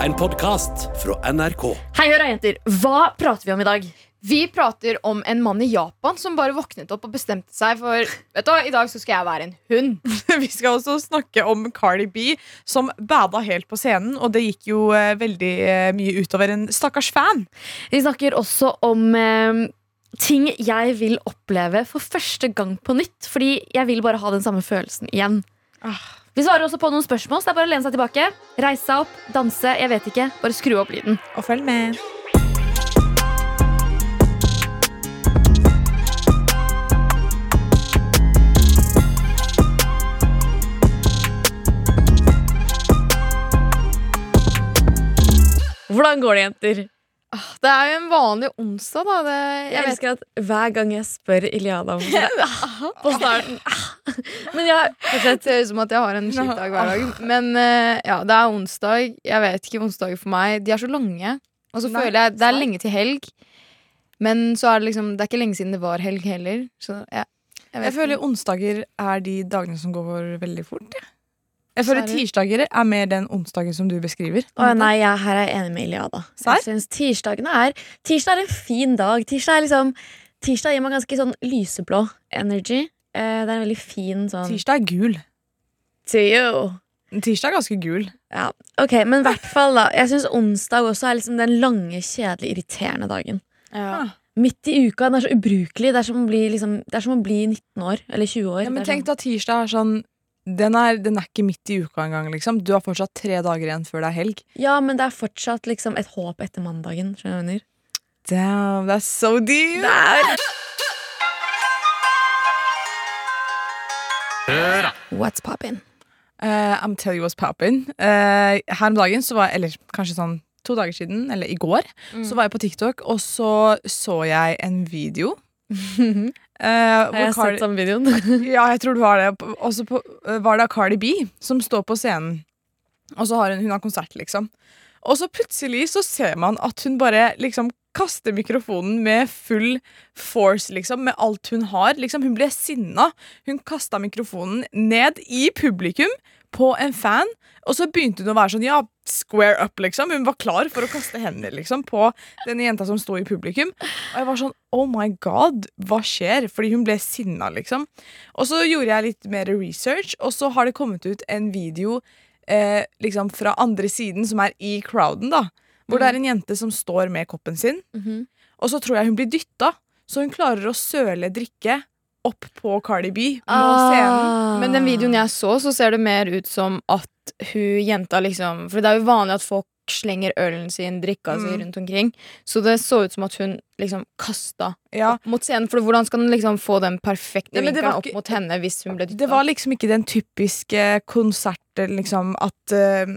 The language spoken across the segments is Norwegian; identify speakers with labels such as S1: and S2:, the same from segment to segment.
S1: En podkast fra NRK.
S2: Hei, høra, jenter. Hva prater vi om i dag?
S3: Vi prater om en mann i Japan som bare våknet opp og bestemte seg for Vet du hva, i dag så skal jeg være en hund.
S4: Vi skal også snakke om Cardi B, som bada helt på scenen. Og det gikk jo eh, veldig eh, mye utover en stakkars fan.
S2: Vi snakker også om eh, ting jeg vil oppleve for første gang på nytt. Fordi jeg vil bare ha den samme følelsen igjen.
S4: Ah.
S2: Vi svarer også på noen spørsmål, så det er bare å lene seg tilbake. Reise seg opp, danse, jeg vet ikke. Bare skru opp lyden.
S4: Og følg med.
S2: Hvordan går det, jenter?
S3: Ah, Det er jo en vanlig onsdag, da. Det,
S2: Jeg,
S3: jeg vet
S2: elsker at hver gang jeg spør Iliana om det på starten Men jeg
S3: Det ser ut som at jeg har en kjip dag hver dag. Men eh, ja, det er onsdag. Jeg vet ikke onsdager for meg. De er så lange. Og så føler jeg Det er lenge til helg. Men så er det liksom Det er ikke lenge siden det var helg heller. Så ja, jeg vet
S4: Jeg føler onsdager er de dagene som går veldig fort. jeg. Jeg føler tirsdager er mer den onsdagen som du beskriver.
S2: Å nei, jeg, her er jeg enig med Iliada. Jeg synes tirsdagene er Tirsdag er en fin dag. Tirsdag er liksom Tirsdag gir meg ganske sånn lyseblå energy. Eh, det er en veldig fin sånn
S4: Tirsdag er gul.
S2: To you.
S4: Tirsdag er ganske gul.
S2: Ja, ok, Men i hvert fall, da. Jeg syns onsdag også er liksom den lange, kjedelige, irriterende dagen.
S3: ja.
S2: Midt i uka. Den er så ubrukelig. Det er som å bli, liksom, det er som å bli 19 år. Eller 20 år.
S4: Ja, men tenk da tirsdag er sånn den er, den er ikke midt i uka engang. Liksom. Du har fortsatt tre dager igjen før det er helg.
S2: ja, men det er fortsatt liksom et håp etter mandagen. Skjønner du hva jeg mener?
S4: Damn, that's so deep!
S2: What's poppin'?
S4: Uh, I'm tell you what's poppin'. Uh, her om dagen, så var jeg, eller kanskje sånn to dager siden, eller i går,
S2: Mm.
S4: så var jeg på TikTok, og så så jeg en video. Uh,
S2: Har jeg
S4: Cardi-
S2: sett den videoen?
S4: Ja, jeg tror du har det. Og så uh, var det Cardi B som står på scenen. Og så har hun, hun har konsert, liksom. Og så plutselig så ser man at hun bare liksom kaster mikrofonen med full force, liksom. Med alt hun har. Liksom, hun ble sinna. Hun kasta mikrofonen ned i publikum på en fan. Og så begynte hun å være sånn ja, square up, liksom. Hun var klar for å kaste hender liksom, på denne jenta som sto i publikum. Og jeg var sånn oh my god, hva skjer? Fordi hun ble sinna, liksom. Og så gjorde jeg litt mer research, og så har det kommet ut en video eh, liksom fra andre siden, som er i crowden, da. Hvor det er en jente som står med koppen sin,
S2: Mhm.
S4: og så tror jeg hun blir dytta. Så hun klarer å søle drikke opp på Cardi B på
S2: Ah.
S4: scenen.
S3: Men den videoen jeg så, så ser det mer ut som at hun jenta liksom For det er jo vanlig at folk slenger ølen sin, drikka si
S4: Mm.
S3: rundt omkring. Så det så ut som at hun liksom kasta
S4: Ja,
S3: opp mot scenen. For hvordan skal den liksom få den perfekte
S4: Nei,
S3: vinkelen opp mot henne hvis hun ble dytta?
S4: Det var liksom ikke den typiske konserten, liksom, at uh,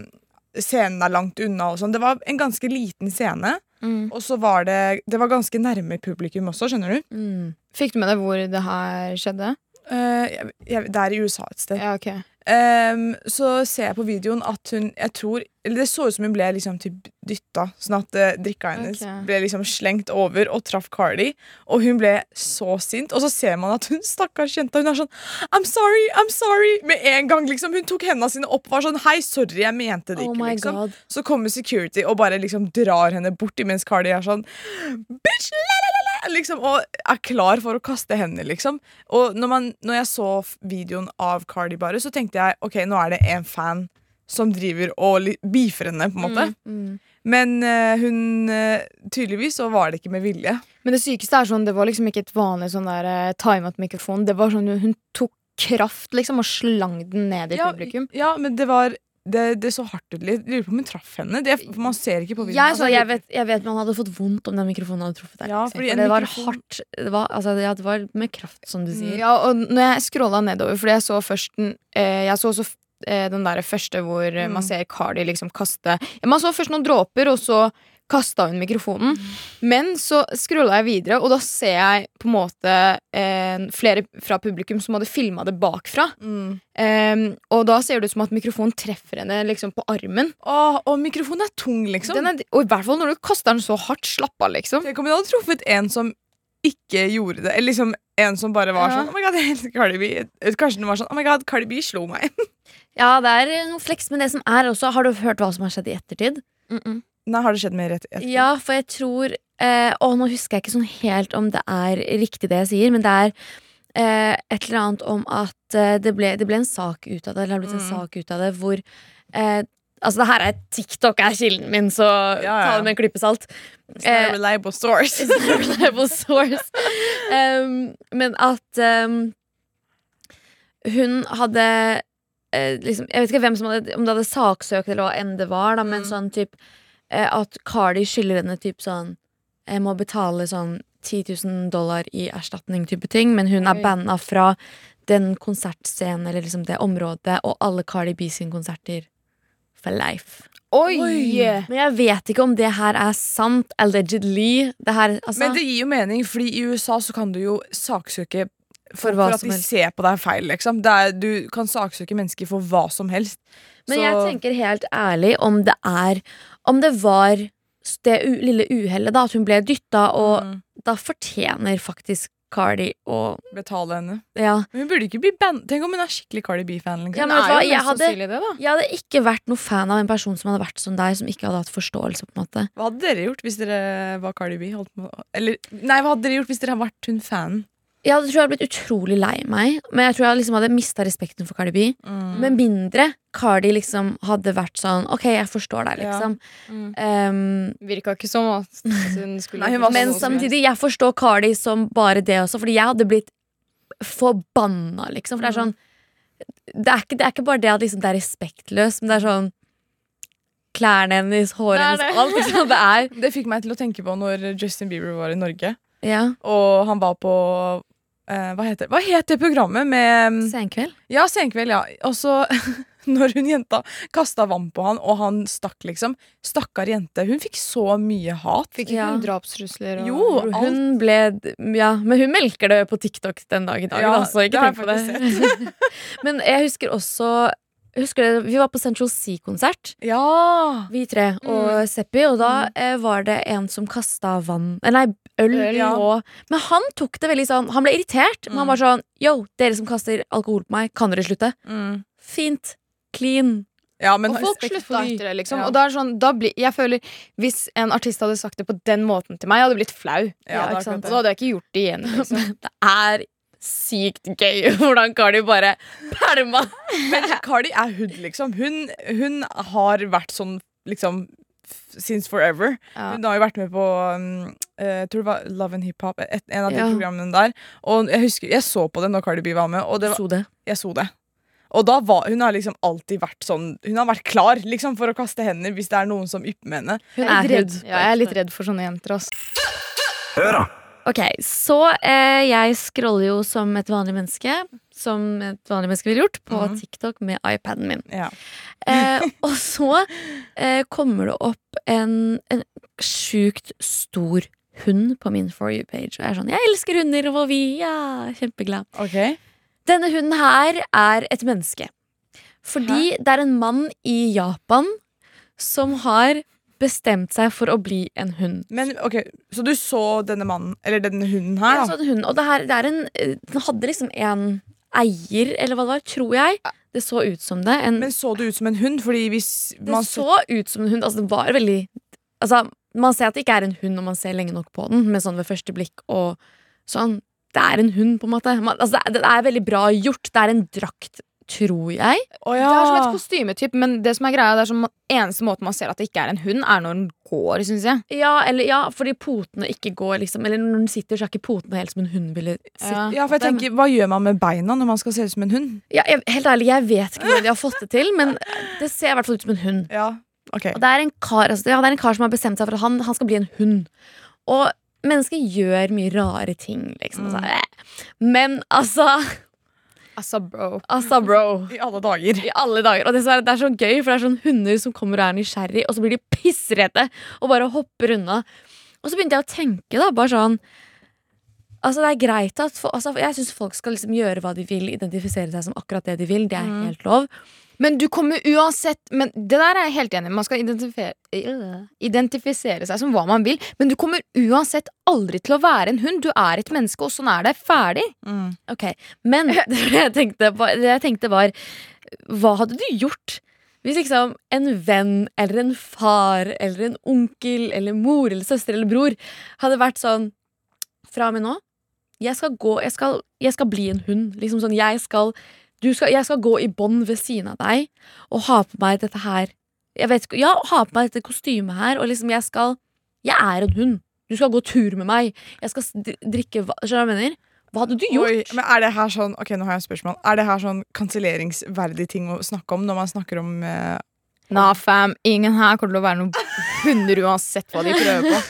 S4: scenen er langt unna og sånn. Det var en ganske liten scene,
S3: mm.
S4: og så var det Det var ganske nærme publikum også, skjønner du.
S2: Mm.
S3: Fikk du med deg hvor det her skjedde?
S4: Uh, jeg, jeg, det er i USA et sted.
S3: Ja, ok
S4: um, så ser jeg på videoen at hun Jeg tror Eller det så ut som hun ble liksom typ dytta, sånn at uh, drikka hennes
S3: Ok.
S4: ble liksom slengt over og traff Cardi. Og hun ble så sint. Og så ser man at hun stakkars jenta Hun er sånn I'm sorry, I'm sorry med en gang. liksom Hun tok hendene sine opp og var sånn Hei, sorry, jeg mente det
S2: Oh
S4: ikke.
S2: my
S4: liksom
S2: god.
S4: Så kommer security og bare liksom drar henne bort imens Cardi er sånn Bitch, la, la, la, la, liksom, Og er klar for å kaste henne, liksom. Og når, man, når jeg så f- videoen av Cardi bare, så tenkte jeg ok, nå er det en fan som driver og beefer henne, på en måte.
S2: Mm.
S4: Men uh, hun eh, Tydeligvis så var det ikke med vilje.
S3: Men det sykeste er sånn, det var liksom ikke et vanlig sånn der uh, timet mikrofon. Det var sånn, hun tok kraft liksom og slang den ned i
S4: Ja,
S3: publikum.
S4: ja, men det var det, det så hardt ut litt. Jeg Lurer på om hun traff henne. Det, man ser ikke på videoen.
S2: Altså, jeg, vet, jeg vet man hadde fått vondt om den mikrofonen hadde truffet deg.
S4: Ja,
S2: det var
S4: mikrofon-
S2: hardt. Det var, altså, ja, det var med kraft, som du sier.
S3: Ja, og når jeg scrolla nedover, fordi jeg så først den eh, Jeg så også den der første hvor mm. man ser Cardi liksom kaste Man så først noen dråper, og så kasta hun mikrofonen. Men så scrolla jeg videre, og da ser jeg på en måte eh, flere fra publikum som hadde filma det bakfra.
S4: Mm.
S3: Eh, og da ser det ut som at mikrofonen treffer henne liksom på armen.
S4: Åh, og mikrofonen er tung, liksom.
S3: Den er, og i hvert fall når du kaster den så hardt. Slapp av, liksom.
S4: Tenk om du hadde truffet en som ikke gjorde det. Eller liksom en som bare var
S3: Ja.
S4: sånn Oh my god, Cardi B. Kanskje den var sånn Oh my god, Cardi B slo meg.
S2: Ja, det er eh, noe flex med det som er også. Har du hørt hva som har skjedd i ettertid?
S4: Nei, har det skjedd mer i ettertid?
S2: Ja, for jeg tror eh, Og nå husker jeg ikke sånn helt om det er riktig det jeg sier, men det er eh, et eller annet om at eh, det, ble, det ble en sak ut av det, eller det har blitt en
S4: Mm.
S2: sak ut av det, hvor eh, Altså, det her er TikTok er kilden min, så
S4: Ja, ja.
S2: ta det med en klype salt.
S4: It's not a
S2: Eh,
S4: reliable source.
S2: It's not a reliable source. Um, men at um, hun hadde eh, liksom, Jeg vet ikke hvem som hadde Om det hadde saksøkt eller hva enn det var, da, men
S4: Mm.
S2: sånn typ eh, At Cardi skylder henne typ sånn Jeg må betale sånn 10 000 dollar i erstatning, type ting, men hun er banna fra den konsertscenen eller liksom det området og alle Cardi B sine konserter for life.
S3: Oi!
S4: Oi.
S2: Men jeg vet ikke om det her er sant, allegedly. Det her, altså,
S4: Men det gir jo mening, fordi i USA så kan du jo saksøke
S2: For
S4: for, at de
S2: helst.
S4: ser på deg feil, liksom. Er, du kan saksøke mennesker for hva som helst.
S2: Men
S4: Så-
S2: jeg tenker helt ærlig om det er Om det var det lille uhellet, da, at hun ble dytta, og
S4: Mm,
S2: da fortjener faktisk Cardi å
S4: betale henne.
S2: Ja.
S4: Men hun burde ikke bli band... Tenk om hun er skikkelig Cardi B-fan. Liksom.
S2: Ja, jeg hadde-
S3: det.
S2: Jeg hadde ikke vært noe fan av en person som hadde vært som deg, som ikke hadde hatt forståelse. på en måte
S4: Hva hadde dere gjort hvis dere var Cardi B? Eller, nei, hva hadde dere gjort hvis dere hadde vært hun fanen?
S2: Jeg hadde, tror jeg hadde blitt utrolig lei meg, men jeg tror jeg liksom hadde mista respekten for Cardi B.
S4: Mm.
S2: Med mindre Cardi liksom hadde vært sånn OK, jeg forstår deg,
S4: Ja.
S2: liksom.
S3: Mm.
S2: Um,
S3: Virka ikke som at hun skulle
S4: Nei, hun
S2: Men samtidig, jeg forstår Cardi som bare det også, fordi jeg hadde blitt forbanna, liksom. For det er sånn Det er ikke, det er ikke bare det at liksom, det er respektløst, men det er sånn Klærne hennes, håret hennes, alt. Liksom, det er
S4: Det fikk meg til å tenke på når Justin Bieber var i Norge,
S2: Ja.
S4: og han var på eh, hva, heter, hva het det programmet med
S2: Senkveld.
S4: Ja, Senkveld, ja. Og så, når hun jenta kasta vann på han, og han stakk, liksom. Stakkar jente. Hun fikk så mye hat.
S3: Fikk ikke
S2: Ja.
S3: hun drapstrusler og
S4: Jo, alt.
S2: Hun ble Ja, men hun melker det på TikTok den dag i dag.
S4: Ja,
S2: da, så ikke tenk på det. men jeg husker også husker det, Vi var på Central Sea-konsert.
S4: Ja!
S2: Vi tre og Seppi, og da eh, var det en som kasta vann eh, Nei, øl.
S3: Øl,
S4: ja.
S2: Og, men han tok det veldig sånn Han ble irritert, men han
S4: Mm.
S2: var sånn Yo, dere som kaster alkohol på meg, kan dere slutte?
S4: Mm.
S2: Fint. Clean.
S4: Ja, men
S3: Og folk
S2: respekt
S3: slutta
S2: de.
S3: etter det, liksom.
S4: Ja.
S3: Og da er det sånn, da blir, jeg føler Hvis en artist hadde sagt det på den måten til meg, jeg hadde blitt flau.
S4: ja,
S2: Ja,
S4: det er
S2: ikke
S4: akkurat
S2: sant.
S3: Og da hadde jeg ikke gjort det igjen. Liksom.
S2: Det er sykt gøy hvordan Cardi bare pælma.
S4: Men Cardi er hood, liksom. Hun, hun har vært sånn liksom since forever.
S3: Ja.
S4: Hun har jo vært med på um, eh, jeg tror det var Love and Hip Hop, et, en av de
S2: Ja.
S4: programmene der. Og jeg husker, jeg så på det når Cardi B var med, og det var,
S2: Så det.
S4: jeg så det. Og da var, hun har liksom alltid vært sånn Hun har vært klar liksom for å kaste hender hvis det er noen som ypper med henne.
S2: Hun
S3: er redd. Ja, jeg er litt redd for sånne jenter. ass.
S2: Ok, så eh, jeg scroller jo som et vanlig menneske, som et vanlig menneske ville gjort, på
S4: mm.
S2: TikTok med iPaden min.
S4: Ja.
S2: Eh, og så eh, kommer det opp en, en sjukt stor hund på min For you-page. Og jeg er sånn, jeg elsker hunder, og vi, ja, kjempeglad.
S4: Okay.
S2: Denne hunden her er et menneske. Fordi det er en mann i Japan som har bestemt seg for å bli en hund.
S4: Men ok, Så du så denne mannen, eller denne hunden her,
S2: Ja,
S4: da?
S2: så en hund, og det, her, det er en eh, Den hadde liksom en eier, eller hva det var, tror jeg. Det så ut som det. En,
S4: Men så det ut som en hund? Fordi hvis
S2: det så ut som en hund. Altså, det var veldig Altså, man ser at det ikke er en hund når man ser lenge nok på den, med sånn ved første blikk og sånn. Det er en hund, på en måte. Man, altså, det, er, det er veldig bra gjort. Det er en drakt, tror jeg.
S4: Å
S3: Det er som et kostymetyp, men det som er greia, det er som eneste måten man ser at det ikke er en hund, er når den går, syns jeg.
S2: Ja, eller ja, fordi potene ikke går liksom Eller når den sitter, så er ikke potene helt som en hund ville sitte.
S3: Ja.
S4: ja, for jeg tenker, Hva gjør man med beina når man skal se ut som en hund?
S2: Ja, jeg, helt ærlig, jeg vet ikke hvordan de har fått det til, men det ser i hvert fall ut som en hund.
S4: Ja, ok
S2: Og det er en kar, altså, ja, det er en kar som har bestemt seg for at han, han skal bli en hund. Og mennesker gjør mye rare ting, liksom.
S4: Mm.
S2: Men altså
S3: Altså, bro.
S2: Assa bro.
S4: I alle dager.
S2: I alle dager. Og det, er, det er så gøy, for det er sånn hunder som kommer og er nysgjerrig, og så blir de pissredde og bare hopper unna. Og så begynte jeg å tenke, da, bare sånn Altså det er greit at for, altså, Jeg syns folk skal liksom gjøre hva de vil, identifisere seg som akkurat det de vil. Det er
S3: Mm.
S2: helt lov.
S3: Men du kommer uansett Men det der er jeg helt enig i. Man skal identifisere, øh, identifisere seg som hva man vil. Men du kommer uansett aldri til å være en hund. Du er et menneske, og sånn er det. Ferdig.
S4: Mm.
S2: Ok, Men det jeg tenkte, det jeg tenkte var Hva hadde du gjort Hvis liksom en venn eller en far eller en onkel eller mor eller søster eller bror hadde vært sånn Fra og med nå jeg skal, gå, jeg, skal, jeg skal bli en hund. Liksom sånn, jeg skal, skal, jeg skal gå i bånd ved siden av deg og ha på meg dette her jeg vet Ja, ha på meg dette kostymet her, og liksom jeg skal Jeg er en hund. Du skal gå tur med meg. Jeg skal drikke Skjønner du hva jeg mener? Hva hadde du gjort?
S4: Oi, men er det her sånn Ok, nå har jeg et spørsmål. Er det her sånn kanselleringsverdig ting å snakke om når man snakker om eh,
S3: Nah, fam, ingen her kommer til å være noen hunder uansett hva de prøver på.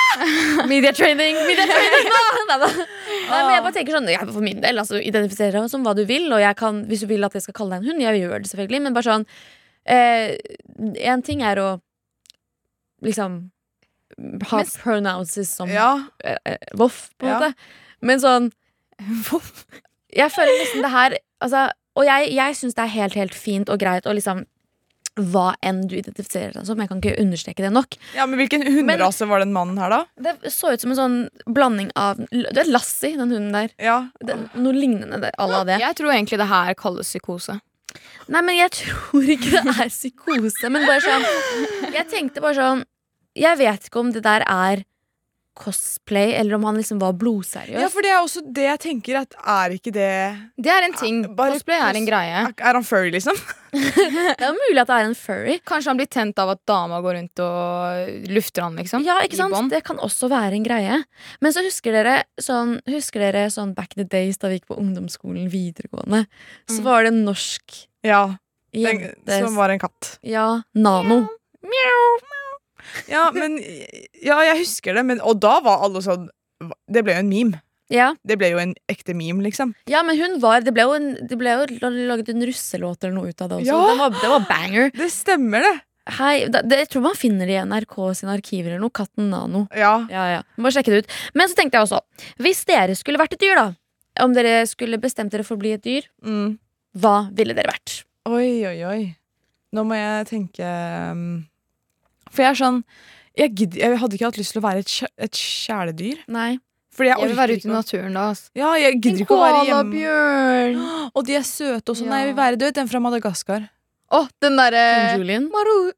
S2: Media training! Media training nå! Nei, men jeg bare tenker sånn, jeg, For min del, altså, identifiserer deg som hva du vil. Og jeg kan, hvis du vil at jeg skal kalle deg en hund, jeg gjør det selvfølgelig. Men bare sånn eh, En ting er å liksom ha
S3: Men-
S2: pronounces som
S4: Ja,
S2: eh, eh, voff, på en
S4: Ja.
S2: måte. Men sånn Jeg føler nesten det her altså, Og jeg, jeg syns det er helt, helt fint og greit å liksom hva enn du identifiserer deg som. Jeg kan ikke understreke det nok.
S4: ja, men Hvilken hunderase var den mannen her, da?
S2: Det så ut som en sånn blanding av Det er Lassie, den hunden der.
S4: Ja,
S2: Det, noe lignende à la det.
S3: Jeg tror egentlig det her kalles psykose.
S2: Nei, men jeg tror ikke det er psykose. Men bare sånn Jeg tenkte bare sånn Jeg vet ikke om det der er cosplay, eller om han liksom var blodseriøs.
S4: ja, for det er også det jeg tenker. At Er ikke det
S3: Det er en ting.
S4: Er,
S3: Cosplay er en greie.
S4: Er, han furry, liksom?
S2: Det er mulig at det er en furry.
S3: Kanskje han blir tent av at dama går rundt og lufter han, liksom.
S2: Ja, ikke sant? Det kan også være en greie. Men så husker dere sånn, husker dere sånn back the days da vi gikk på ungdomsskolen videregående. Så
S3: Mm.
S2: var det en norsk
S4: Ja, den,
S2: jente
S4: Som var en katt.
S2: Ja, Nano.
S4: Ja, men Ja, jeg husker det, men, og da var alle sånn Det ble jo en meme.
S2: Ja.
S4: Det ble jo en ekte meme, liksom.
S2: ja, men hun var Det ble jo, en, det ble jo laget en russelåt eller noe ut av det også.
S4: Ja.
S2: Det, var, det var banger.
S4: Det stemmer, det.
S2: Hei, det, jeg tror man finner det i NRK sine arkiver eller noe. Katten Nano.
S4: Ja.
S2: Ja, ja. Må sjekke det ut. Men så tenkte jeg også, hvis dere skulle vært et dyr, da. Om dere skulle bestemt dere for å bli et dyr,
S4: Mm.
S2: hva ville dere vært?
S4: Oi, oi, oi. Nå må jeg tenke um, For jeg er sånn jeg, gidder, jeg hadde ikke hatt lyst til å være et, kjæ- et kjæledyr.
S2: Nei.
S4: Fordi jeg
S3: Jeg vil være ute i naturen da. ass.
S4: Ja, jeg gidder ikke å være hjemme.
S3: Bjørn.
S4: Og de er søte også.
S3: Ja.
S4: Nei, jeg vil være død. Den fra Madagaskar.
S3: Å, den derre.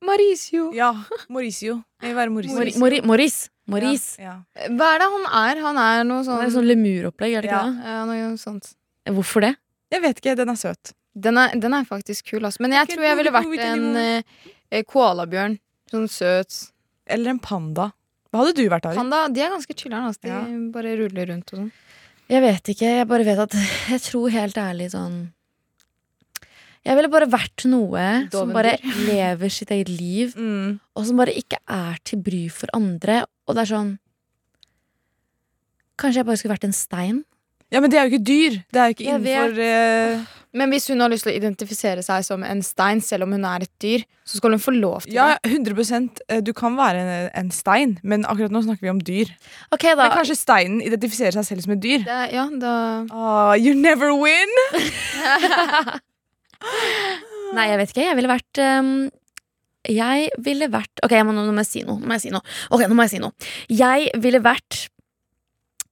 S3: Mauricio.
S4: Ja, Mauricio. Jeg vil være Mauricio.
S2: Mori, Maurice. Maurice.
S4: Ja,
S3: Hva er det han er? Han er noe sånn,
S2: er sånn lemuropplegg, er det
S4: Ja.
S2: ikke
S3: ja, noe sånt.
S2: Hvorfor det?
S4: Jeg vet ikke. Den er søt.
S3: Den er, den er faktisk kul, altså. Men jeg tror jeg ville vært en eh, koalabjørn. Sånn søt.
S4: Eller en panda. Hva hadde du vært, Ari?
S3: Panda, de er ganske chiller'n. Altså. De
S4: Ja.
S3: bare ruller rundt og sånn.
S2: Jeg vet ikke. Jeg bare vet at Jeg tror helt ærlig sånn Jeg ville bare vært noe som bare lever sitt eget liv,
S4: Mm.
S2: og som bare ikke er til bry for andre. Og det er sånn Kanskje jeg bare skulle vært en stein?
S4: Ja, men det er jo ikke dyr. Det er jo ikke
S2: Jeg
S4: innenfor eh,
S3: Men hvis hun har lyst til å identifisere seg som en stein, selv om hun er et dyr, så skal hun få lov til
S4: Ja,
S3: det.
S4: 100 eh, Du kan være en, en stein, men akkurat nå snakker vi om dyr.
S2: Ok, da.
S4: Men kanskje steinen identifiserer seg selv som et dyr?
S3: det ja, da
S4: Oh, you never win!
S2: Nei, jeg vet ikke. Jeg ville vært um, Jeg ville vært Ok, må, nå må jeg si noe. Nå må jeg si noe. Ok, nå må jeg si noe. Jeg ville vært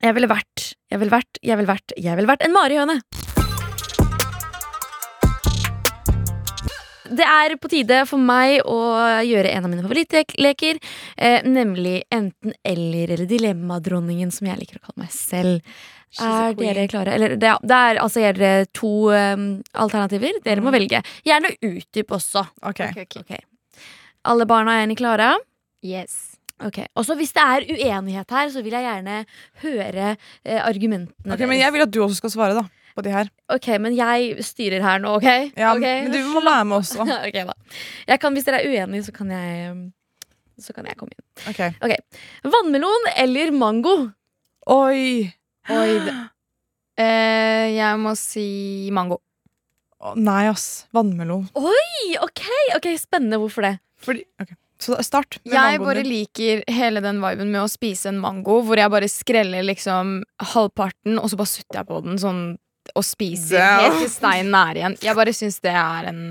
S2: Jeg ville vært Jeg ville vært Jeg ville vært Jeg ville vært en marihøne. Det er på tide for meg å gjøre en av mine favorittleker, eh, nemlig enten-eller, eller Dilemmadronningen, som jeg liker å kalle meg selv. Er dere klare? Eller det, det er altså er dere to um, alternativer. Dere må
S4: Mhm.
S2: velge. Gjerne utdyp også.
S4: Ok,
S3: Okay, okay.
S2: Ok. Alle barna er enig klare?
S3: Yes.
S2: Ok. Og så hvis det er uenighet her, så vil jeg gjerne høre eh, argumentene
S4: Ok, Men jeg vil at du også skal svare, da. På de her.
S2: Ok, men jeg styrer her nå, OK?
S4: Ja,
S2: okay?
S4: Men du må være med også.
S2: ok, da. Jeg kan, hvis dere er uenige, så kan jeg um, Så kan jeg komme inn.
S4: Ok.
S2: Vannmelon eller mango?
S4: Oi!
S3: Oi. Eh, jeg må si mango.
S4: Oh, nei, ass. Vannmelon.
S2: Oi, ok, ok, Spennende. Hvorfor det?
S4: Fordi, ok. Så start med
S3: Jeg bare
S4: din.
S3: liker hele den viben med å spise en mango, hvor jeg bare skreller liksom halvparten, og så bare sutter jeg på den sånn og spiser helt til steinen er igjen. Jeg bare syns det er en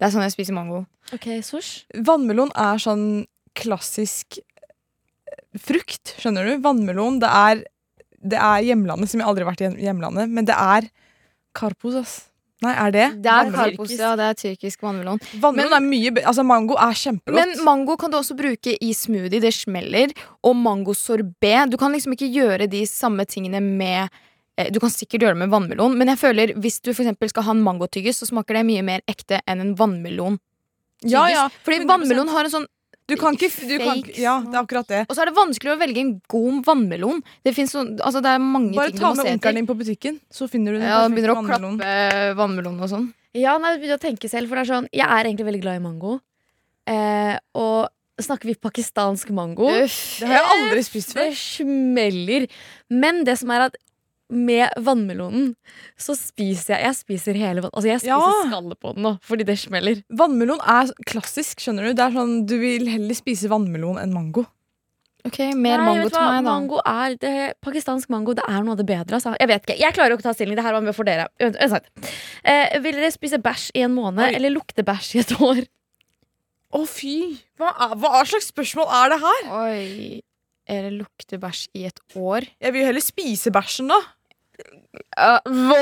S3: Det er sånn jeg spiser mango.
S2: Ok, Sosh?
S4: Vannmelon er sånn klassisk eh, frukt, skjønner du? Vannmelon, det er, det er hjemlandet, som jeg aldri har vært i hjemlandet, men det er Karpos, ass. Nei, er det?
S3: Det er Karpos, ja. Det er tyrkisk vannmelon.
S4: Vannmelon er mye Altså, mango er kjempegodt.
S3: Men mango kan du også bruke i smoothie. Det smeller. Og mangosorbé. Du kan liksom ikke gjøre de samme tingene med Du kan sikkert gjøre det med vannmelon, men jeg føler hvis du for skal ha en mangotyggis, så smaker det mye mer ekte enn en vannmelon.
S4: ja, ja.
S3: Fordi vannmelon har en sånn
S4: Du kan ikke, du kan, ja, det er akkurat det.
S3: Og så er det vanskelig å velge en god vannmelon. Det, finnes sånn, altså det er mange
S4: Bare
S3: ting du må
S4: ta
S3: må
S4: med
S3: se
S4: onkelen
S3: etter.
S4: din på butikken, så finner du den
S3: Ja, begynner å
S4: vannmelon.
S3: klappe vannmelon og sånn.
S2: Ja, nei, begynner å tenke selv, for det er sånn Jeg er egentlig veldig glad i mango. Eh, og snakker vi pakistansk mango
S3: Uff.
S4: Det har jeg aldri spist før.
S2: Det smeller. Men det som er at med vannmelonen så spiser jeg Jeg spiser hele vann- Altså jeg spiser
S4: Ja.
S2: skallet på den nå, fordi det smeller.
S4: Vannmelon er klassisk, skjønner du. Det er sånn, Du vil heller spise vannmelon enn mango.
S3: Ok, mer
S2: Nei,
S3: mango til meg, da.
S2: Mango er det, Pakistansk mango det er noe av det bedre. Altså. Jeg vet ikke, jeg klarer ikke å ta stilling. Det her var med for dere. Eh, vil dere spise bæsj i en måned
S4: Oi.
S2: eller lukte bæsj i et år?
S4: Å, fy! Hva, er, hva slags spørsmål er det her?
S3: Oi. Er det luktebæsj i et år?
S4: Jeg vil jo heller spise bæsjen, da.
S3: Hva?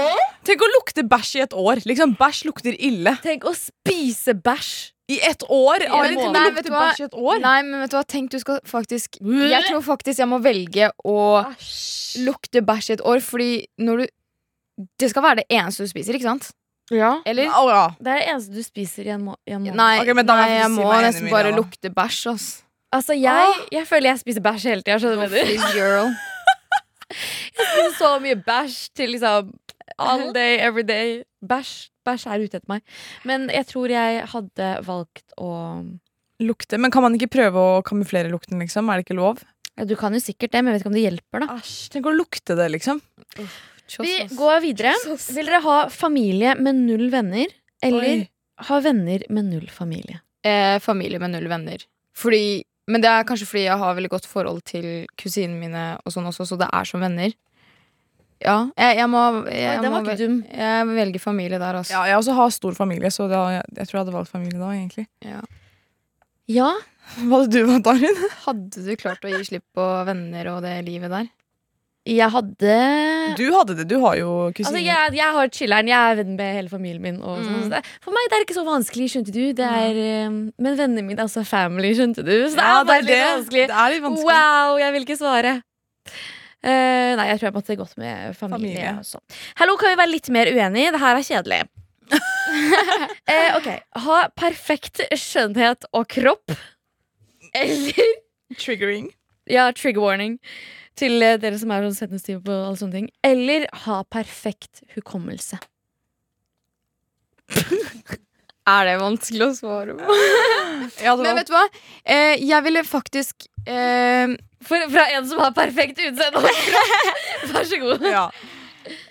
S4: Tenk å lukte bæsj i et år. Liksom, Bæsj lukter ille.
S2: Tenk å spise bæsj!
S4: I ett år?
S2: en
S4: Ari, tenk å.
S3: Nei, vet
S4: lukte
S3: du hva?
S4: bæsj i et år.
S3: Nei, men vet du hva? Tenk du skal faktisk Jeg tror faktisk jeg må velge å lukte bæsj i et år, fordi når du Det skal være det eneste du spiser, ikke sant?
S2: Ja.
S3: Eller?
S4: Oh, ja.
S2: Det er det eneste du spiser i en, må i en måned.
S3: Nei,
S4: okay, men da
S3: nei
S4: jeg
S3: jeg
S4: si
S3: må nesten bare
S4: da.
S3: lukte bæsj.
S2: Altså, jeg, jeg føler jeg spiser bæsj hele tida. Skjønner du jeg spiser så mye bæsj til liksom all day, every day. Bæsj Bæsj er ute etter meg. Men jeg tror jeg hadde valgt å
S4: Lukte. Men kan man ikke prøve å kamuflere lukten, liksom? Er det ikke lov?
S2: ja, Du kan jo sikkert det, men jeg vet ikke om det hjelper, da.
S4: Æsj, tenk å lukte det, liksom.
S3: Kjoss,
S2: Vi går videre. Vil dere ha familie med null venner, eller
S4: Oi.
S2: ha venner med null familie?
S3: Eh, familie med null venner. Fordi Men det er kanskje fordi jeg har veldig godt forhold til kusinene mine og sånn også, så det er som venner. Ja, jeg, jeg må, jeg,
S2: Oi,
S3: må vel-
S2: dum.
S3: Jeg velger familie der, altså.
S4: Ja, jeg også har stor familie, så da, jeg, jeg tror jeg hadde valgt familie da, egentlig.
S2: Ja. ja.
S4: Hva hadde du valgt, Arin?
S3: Hadde du klart å gi slipp på venner og det livet der?
S2: Jeg hadde
S4: Du hadde det. Du har jo kusiner.
S2: Altså, jeg, jeg har chiller'n. Jeg er venn med hele familien min. Sånn,
S3: Mm.
S2: det, for meg det er ikke så vanskelig, skjønte du. Det er, eh, men vennene mine er også family, skjønte du. Så det
S4: ja,
S2: er bare litt
S4: det.
S2: vanskelig.
S4: Det er litt vanskelig.
S2: Wow, jeg vil ikke svare. Uh, nei, jeg tror jeg måtte gått med familie.
S4: Familie.
S2: også. Hallo, kan vi være litt mer uenige? Det her er kjedelig. uh, ok, Ha perfekt skjønnhet og kropp. Eller
S4: Triggering.
S2: Ja, trigger warning til eh, dere som er sånn sensitive på alle sånne ting. Eller ha perfekt hukommelse.
S3: Er det vanskelig å svare på?
S4: Ja,
S3: Men vet du hva? Eh, jeg ville faktisk eh,
S2: For, fra en som har perfekt utseende og kropp. Vær så god.
S4: ja.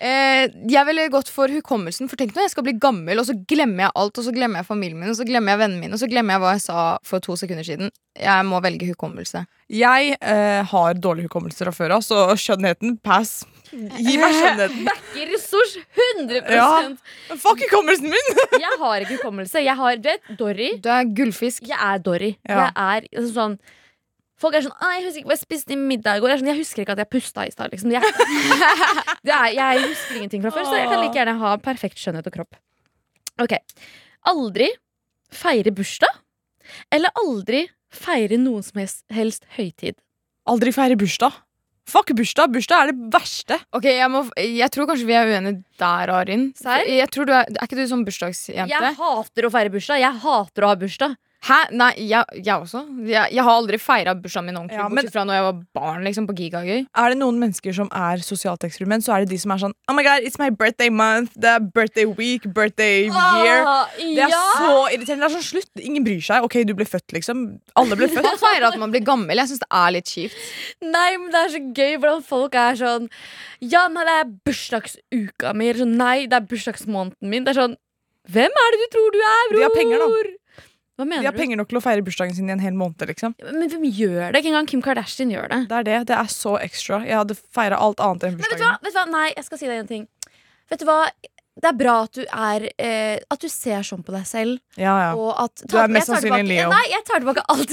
S3: Eh, Jeg ville gått for hukommelsen. For tenk når jeg skal bli gammel, og så glemmer jeg alt. Og så glemmer jeg familien min, og så glemmer jeg vennene mine, og så glemmer jeg hva jeg sa for to sekunder siden. Jeg må velge hukommelse.
S4: Jeg eh, har dårlig hukommelse fra før av, så skjønnheten pass. Gi meg skjønnheten.
S2: Backer ressurs 100
S4: Ja. Fuck hukommelsen min!
S2: Jeg har ikke hukommelse. Jeg har, du vet, Dory.
S3: Du er gullfisk.
S2: Jeg er Dory.
S4: Ja.
S2: Jeg er altså, sånn Folk er sånn «Å, 'Jeg husker ikke hva jeg spiste i middag i går.' Jeg, er sånn, jeg husker ikke at jeg pusta i stad. Liksom. Jeg, jeg husker ingenting fra før, så jeg kan like gjerne ha perfekt skjønnhet og kropp. Ok. Aldri feire bursdag. Eller aldri feire noen som helst, helst høytid.
S4: Aldri feire bursdag. Fuck bursdag. Bursdag er det verste.
S3: Ok, jeg, må, jeg tror kanskje vi er uenige der, Arin. Jeg tror du er, er ikke du sånn bursdagsjente?
S2: Jeg hater å feire bursdag. Jeg hater å ha bursdag.
S3: Hæ? Nei, jeg, jeg også. Jeg, jeg har aldri feira bursdagen min ordentlig,
S4: Ja,
S3: bortsett fra når jeg var barn liksom, på Gigagøy.
S4: Er det noen mennesker som er sosialt eksperiment, så er det de som er sånn Oh my god, it's my birthday month. Det er birthday week, birthday year.
S2: Ah,
S4: Det er
S2: ja.
S4: så irriterende. Det er sånn slutt. Ingen bryr seg. Ok, du ble født, liksom. Alle ble født.
S3: Man feirer at man blir gammel. Jeg syns det er litt kjipt.
S2: Nei, men det er så gøy hvordan folk er sånn Ja, nei, det er bursdagsuka mi. Sånn, nei, det er bursdagsmåneden min. Det er sånn Hvem er det du tror du er, bror?
S4: De har penger, da.
S2: Hva
S4: De
S2: har
S4: har penger nok til å feire bursdagen sin i en hel måned, liksom.
S2: du? Men hvem gjør det? Ikke engang Kim Kardashian gjør det.
S4: Det er det. Det er så ekstra. Jeg hadde feira alt annet enn
S2: Men vet du hva? Vet du hva? Nei, jeg skal si deg en ting. Vet du hva? Det er bra at du er eh, At du ser sånn på deg selv.
S4: Ja, ja.
S2: Og at
S4: Du er mest
S2: jeg tar
S4: sannsynlig en
S2: tilbake-
S4: Leo.
S2: Nei, jeg tar tilbake alt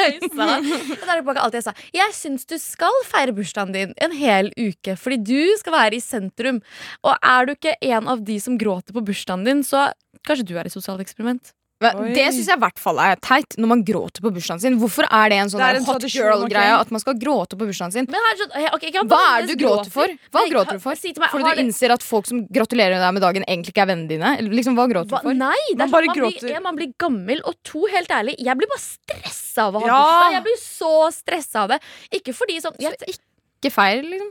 S2: jeg sa Jeg tar tilbake alt jeg sa. Jeg syns du skal feire bursdagen din en hel uke, fordi du skal være i sentrum. Og er du ikke en av de som gråter på bursdagen din, så kanskje du er et sosialt eksperiment.
S4: Oi.
S3: Det syns jeg i hvert fall er teit, når man gråter på bursdagen sin. Hvorfor er det en sånn
S4: Det en
S3: hot girl-greie
S4: okay.
S3: at man skal gråte på bursdagen sin?
S2: Men her, ok, ikke
S3: Hva er det du gråter for? Hva
S2: Nei,
S3: gråter du for?
S2: Si meg,
S3: Fordi du
S2: det-
S3: innser at folk som gratulerer deg med dagen, egentlig ikke er vennene dine? Liksom, Hva gråter
S2: Hva?
S3: du for?
S2: Nei, det
S4: Man
S2: sånn, man, blir, en, man blir gammel, og to, helt ærlig, jeg blir bare stressa av å ha
S4: Ja.
S2: bursdag. Jeg blir så stressa av det. Ikke fordi sånn jeg,
S3: Ikke feil, liksom.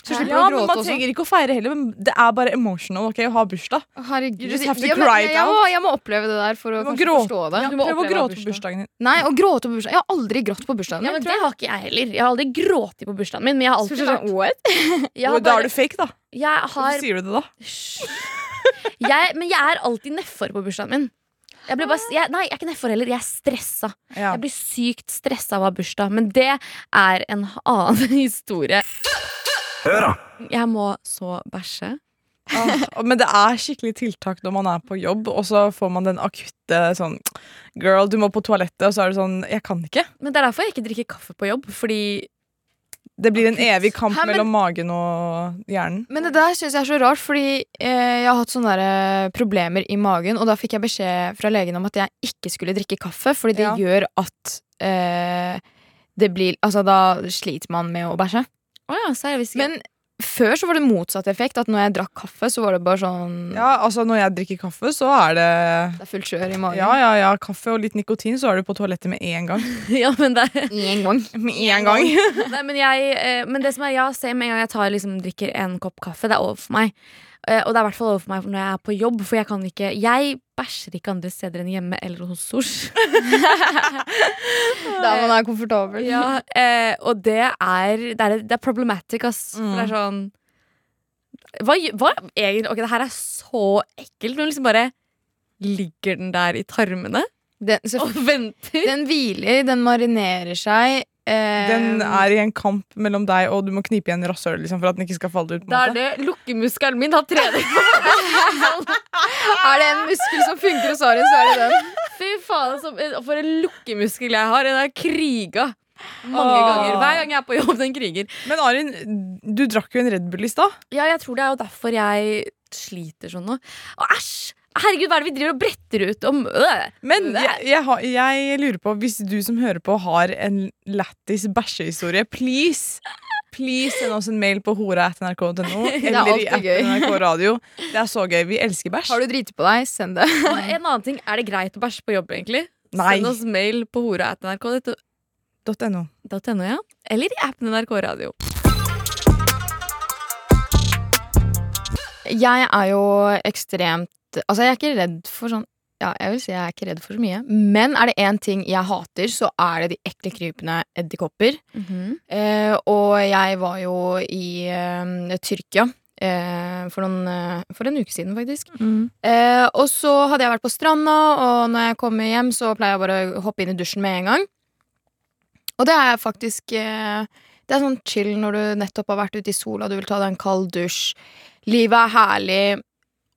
S3: Så slipper
S4: Ja,
S3: du å
S4: men
S3: gråte
S4: Man
S3: også.
S4: trenger ikke å feire heller, men det er bare emotional ok, å ha bursdag.
S3: Herregud.
S4: You just have to
S3: Ja, men
S4: cry it
S3: jeg, out. må, jeg må oppleve det der for å
S4: gråte.
S3: forstå det.
S4: Ja, prøv å gråte på bursdagen din.
S3: Nei, å gråte på bursdagen Jeg har aldri grått på bursdagen
S2: ja,
S3: min.
S2: men Det har ikke jeg heller. Jeg har aldri grått på bursdagen min. Men jeg har alltid sånn
S3: What?
S2: har
S4: Da er du fake, da.
S2: jeg
S4: Hvorfor sier du det, da?
S2: Jeg, Men jeg er alltid nedfor på bursdagen min. Jeg blir bare, jeg, nei, jeg er ikke nedfor heller. Jeg er stressa.
S4: Ja.
S2: Jeg blir sykt stressa av å ha bursdag. Men det er en annen historie.
S1: Hør da!
S2: Jeg må så bæsje.
S4: Ah, men det er skikkelig tiltak når man er på jobb, og så får man den akutte sånn Girl, du må på toalettet, og så er det sånn Jeg kan ikke.
S2: Men det er derfor jeg ikke drikker kaffe på jobb. Fordi
S4: Det blir en evig kamp
S3: Hæ, men-
S4: mellom magen og hjernen.
S3: Men det der syns jeg er så rart, fordi eh, jeg har hatt sånne der, eh, problemer i magen, og da fikk jeg beskjed fra legen om at jeg ikke skulle drikke kaffe, fordi det
S4: Ja.
S3: gjør at eh, det blir Altså, da sliter man med å bæsje.
S2: Å ja, så er det visst ikke
S3: Men før så var det motsatt effekt, at når jeg drakk kaffe, så var det bare sånn
S4: Ja, altså Når jeg drikker kaffe, så er det
S3: Det er fullt kjør i magen.
S4: Ja, ja, ja, kaffe og litt nikotin, så er du på toalettet med en gang.
S2: ja, men det er
S3: Én gang.
S4: Med en gang.
S2: Nei, men, jeg, eh, men det som er, ja, se med en gang jeg tar, liksom, drikker en kopp kaffe, det er over for meg. Eh, og det er i hvert fall over for meg når jeg er på jobb, for jeg kan ikke Jeg bæsjer ikke andre steder enn hjemme eller hos Sosh.
S3: Der man er komfortabel.
S2: ja, eh, og det er, det er Det er problematic, ass. Mm. det er sånn hva, hva egentlig Ok, det her er så ekkelt. Når liksom bare ligger den der i tarmene
S3: Den, så,
S2: og venter.
S3: den hviler, den marinerer seg.
S4: Den er i en kamp mellom deg og du må knipe igjen rasshølet liksom, for at den ikke skal falle ut. en
S2: Da er det lukkemuskelen min har trening.
S3: Er det en muskel som funker hos Arin, så er det den.
S2: Fy faen, for en lukkemuskel jeg har. Den har kriga mange
S4: Åh.
S2: ganger. Hver gang jeg er på jobb, den kriger.
S4: Men Arin, du drakk jo en Red Bull i stad.
S2: Ja, jeg tror det er jo derfor jeg sliter sånn nå. Å, æsj! Herregud, hva er det vi driver og bretter ut om? Øh.
S4: Men jeg, jeg, har- jeg lurer på, hvis du som hører på har en lættis bæsjehistorie, please Please send oss en mail på hora.nrk.no eller i NRK Radio. Det er så gøy. Vi elsker bæsj.
S3: Har du driti på deg, send det.
S2: Og en annen ting, er det greit å bæsje på jobb, egentlig?
S4: Nei.
S2: Send oss mail på hora.nrk.no,
S4: .no.
S2: ja. Eller i appen NRK Radio.
S3: Jeg er jo ekstremt Altså, jeg er ikke redd for sånn Ja, jeg vil si jeg er ikke redd for så mye. Men er det én ting jeg hater, så er det de ekle krypende edderkopper. Eh, og jeg var jo i eh, Tyrkia eh, for, noen, eh, for en uke siden, faktisk. Eh, og så hadde jeg vært på stranda, og når jeg kommer hjem, så pleier jeg bare å hoppe inn i dusjen med en gang. Og det er faktisk Det er sånn chill når du nettopp har vært ute i sola, du vil ta deg en kald dusj. Livet er herlig.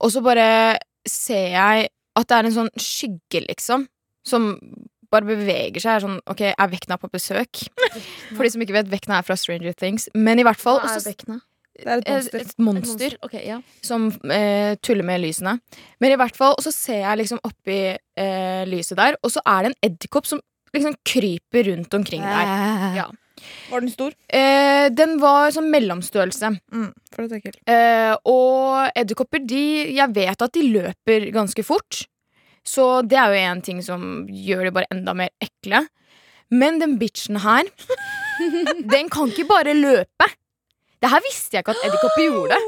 S3: Og så bare ser jeg at det er en sånn skygge, liksom, som bare beveger seg. Er sånn, ok, er Vekna på besøk? For de som ikke vet, Vekna er fra Stranger Things. Men i hvert fall
S2: Hva er
S3: så-
S2: Vekna?
S4: Det er et
S3: et,
S4: monster.
S3: et monster
S2: Ok, ja.
S3: som eh, tuller med lysene. Men i hvert fall, og så ser jeg liksom oppi eh, lyset der, og så er det en edderkopp som liksom kryper rundt omkring der. Ja.
S4: Var den stor?
S3: Eh, den var sånn mellomstørrelse.
S4: Mm, for det er kult.
S3: Eh, og edderkopper, de Jeg vet at de løper ganske fort. Så det er jo en ting som gjør de bare enda mer ekle. Men den bitchen her, den kan ikke bare løpe. Det her visste jeg ikke at edderkopper gjorde.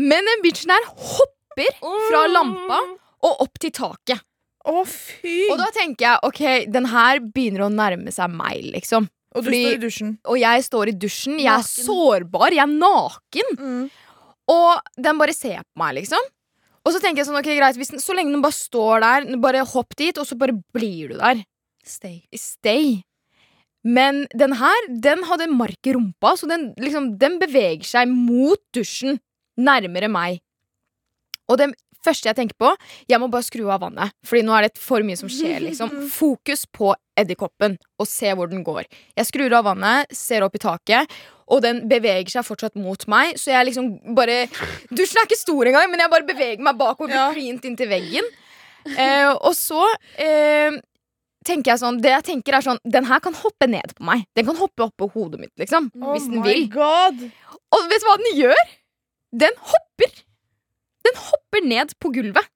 S3: Men den bitchen her hopper fra lampa og opp til taket.
S4: Å, fy!
S3: Og da tenker jeg ok, den her begynner å nærme seg meg, liksom.
S4: Og du
S3: fordi-
S4: står i dusjen.
S3: Og jeg står i dusjen, jeg er
S2: Naken.
S3: sårbar, jeg er naken. Og den bare ser på meg, liksom. Og så tenker jeg sånn, ok, greit, den, så lenge den bare står der, bare hopp dit, og så bare blir du der.
S2: Stay.
S3: Stay. Men den her, den hadde mark i rumpa, så den, liksom, den beveger seg mot dusjen, nærmere meg. Og det første jeg tenker på, jeg må bare skru av vannet, Fordi nå er det for mye som skjer, liksom. Fokus på edderkoppen og se hvor den går. Jeg skrur av vannet, ser opp i taket, og den beveger seg fortsatt mot meg. Så jeg liksom bare Dusjen er ikke stor engang, men jeg bare beveger meg bakover,
S4: Ja.
S3: klint inntil veggen. Eh, og så eh, tenker jeg sånn Det jeg tenker er sånn Den her kan hoppe ned på meg. Den kan hoppe opp på hodet mitt, liksom. hvis den
S4: Oh
S3: vil.
S4: God.
S3: Og vet du hva den gjør? Den hopper. Den hopper ned på gulvet.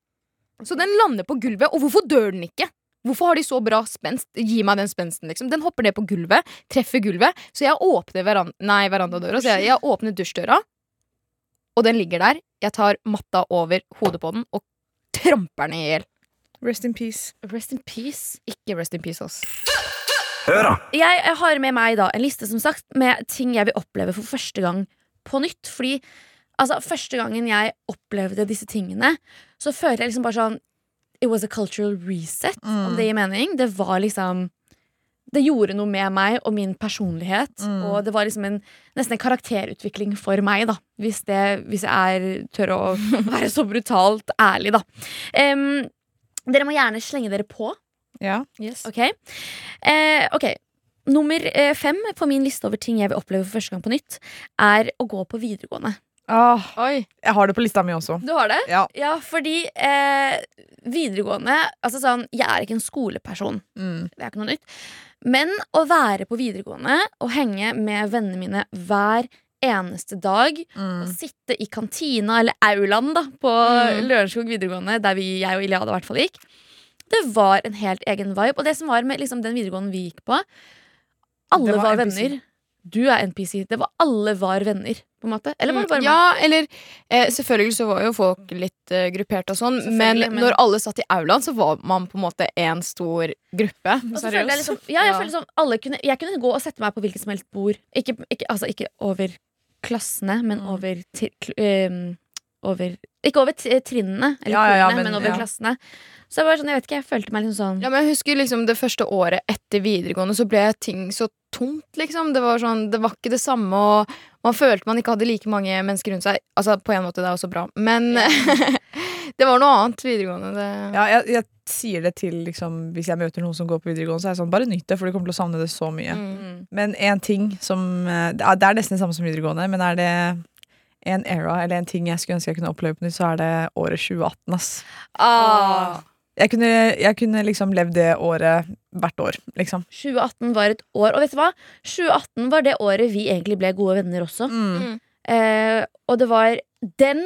S3: Så den lander på gulvet. Og hvorfor dør den ikke? Hvorfor har de så bra spenst? Gi meg den spensten, liksom. Den hopper ned på gulvet, treffer gulvet. Så jeg åpner veran nei, verandadøra. Så jeg, jeg åpner dusjdøra, og den ligger der. Jeg tar matta over hodet på den og tramper den i hjel.
S4: Rest in peace.
S2: Rest in peace.
S3: Ikke rest in peace, ass.
S2: Jeg, jeg har med meg da en liste som sagt med ting jeg vil oppleve for første gang på nytt. Fordi altså, første gangen jeg opplevde disse tingene, så føler jeg liksom bare sånn It was a cultural reset, om det gir mening. Det var liksom Det gjorde noe med meg og min personlighet.
S4: Mm.
S2: Og det var liksom en, nesten en karakterutvikling for meg, da. Hvis, det, hvis jeg er, tør å være så brutalt ærlig, da. Um, dere må gjerne slenge dere på.
S4: Ja.
S2: Ok, Uh, okay. Nummer eh, fem på min liste over ting jeg vil oppleve for første gang på nytt, er å gå på videregående.
S4: Ah, jeg har det på lista mi også.
S2: Du har det?
S4: Ja.
S2: Ja, fordi eh, videregående Altså sånn, jeg er ikke en skoleperson.
S4: Mm.
S2: Det er ikke noe nytt. Men å være på videregående og henge med vennene mine hver eneste dag,
S4: Mm.
S2: og sitte i kantina, eller aulaen, da, på
S3: Mm.
S2: Lørenskog videregående, der vi, jeg og Iliada i hvert fall gikk, det var en helt egen vibe. Og det som var med liksom, den videregående vi gikk på, alle
S4: var
S2: var, venner. Du er NPC. Det var, alle var venner, på en måte. Eller var det bare meg?
S3: Ja, eller eh, Selvfølgelig så var jo folk litt eh, gruppert og sånn, men,
S2: men-
S3: når alle satt i aulaen, så var man på en måte en stor gruppe.
S2: Og jeg liksom, ja, jeg
S3: Ja.
S2: følte sånn alle kunne, Jeg kunne gå og sette meg på hvilket som helst bord. Ikke, ikke, altså ikke over klassene, men
S4: Mm.
S2: over, til, ehm, over Ikke over trinnene, eller
S4: Ja, ja, ja,
S2: men,
S4: men-
S2: over
S4: ja.
S2: klassene. Så jeg var sånn, jeg vet ikke, jeg følte meg liksom sånn
S3: Ja, men jeg husker liksom det første året etter videregående så ble ting så tomt, liksom. Det var sånn, det var ikke det samme, og man følte man ikke hadde like mange mennesker rundt seg. Altså, på en måte, det er også bra, men det var noe annet videregående. Det...
S4: Ja, jeg, jeg sier det til liksom, Hvis jeg møter noen som går på videregående, så er jeg sånn, bare nyt det, for du kommer til å savne det så mye.
S3: Mm.
S4: Men en ting som eh, Det er, det er nesten det samme som videregående, men er det en era eller en ting jeg skulle ønske jeg kunne oppleve på nytt, så er det året 2018. ass.
S2: ah.
S4: Jeg kunne, jeg kunne liksom levd det året hvert år, liksom.
S2: 2018 var et år. Og vet du hva? 2018 var det året vi egentlig ble gode venner også.
S4: Mm.
S2: Eh, og det var den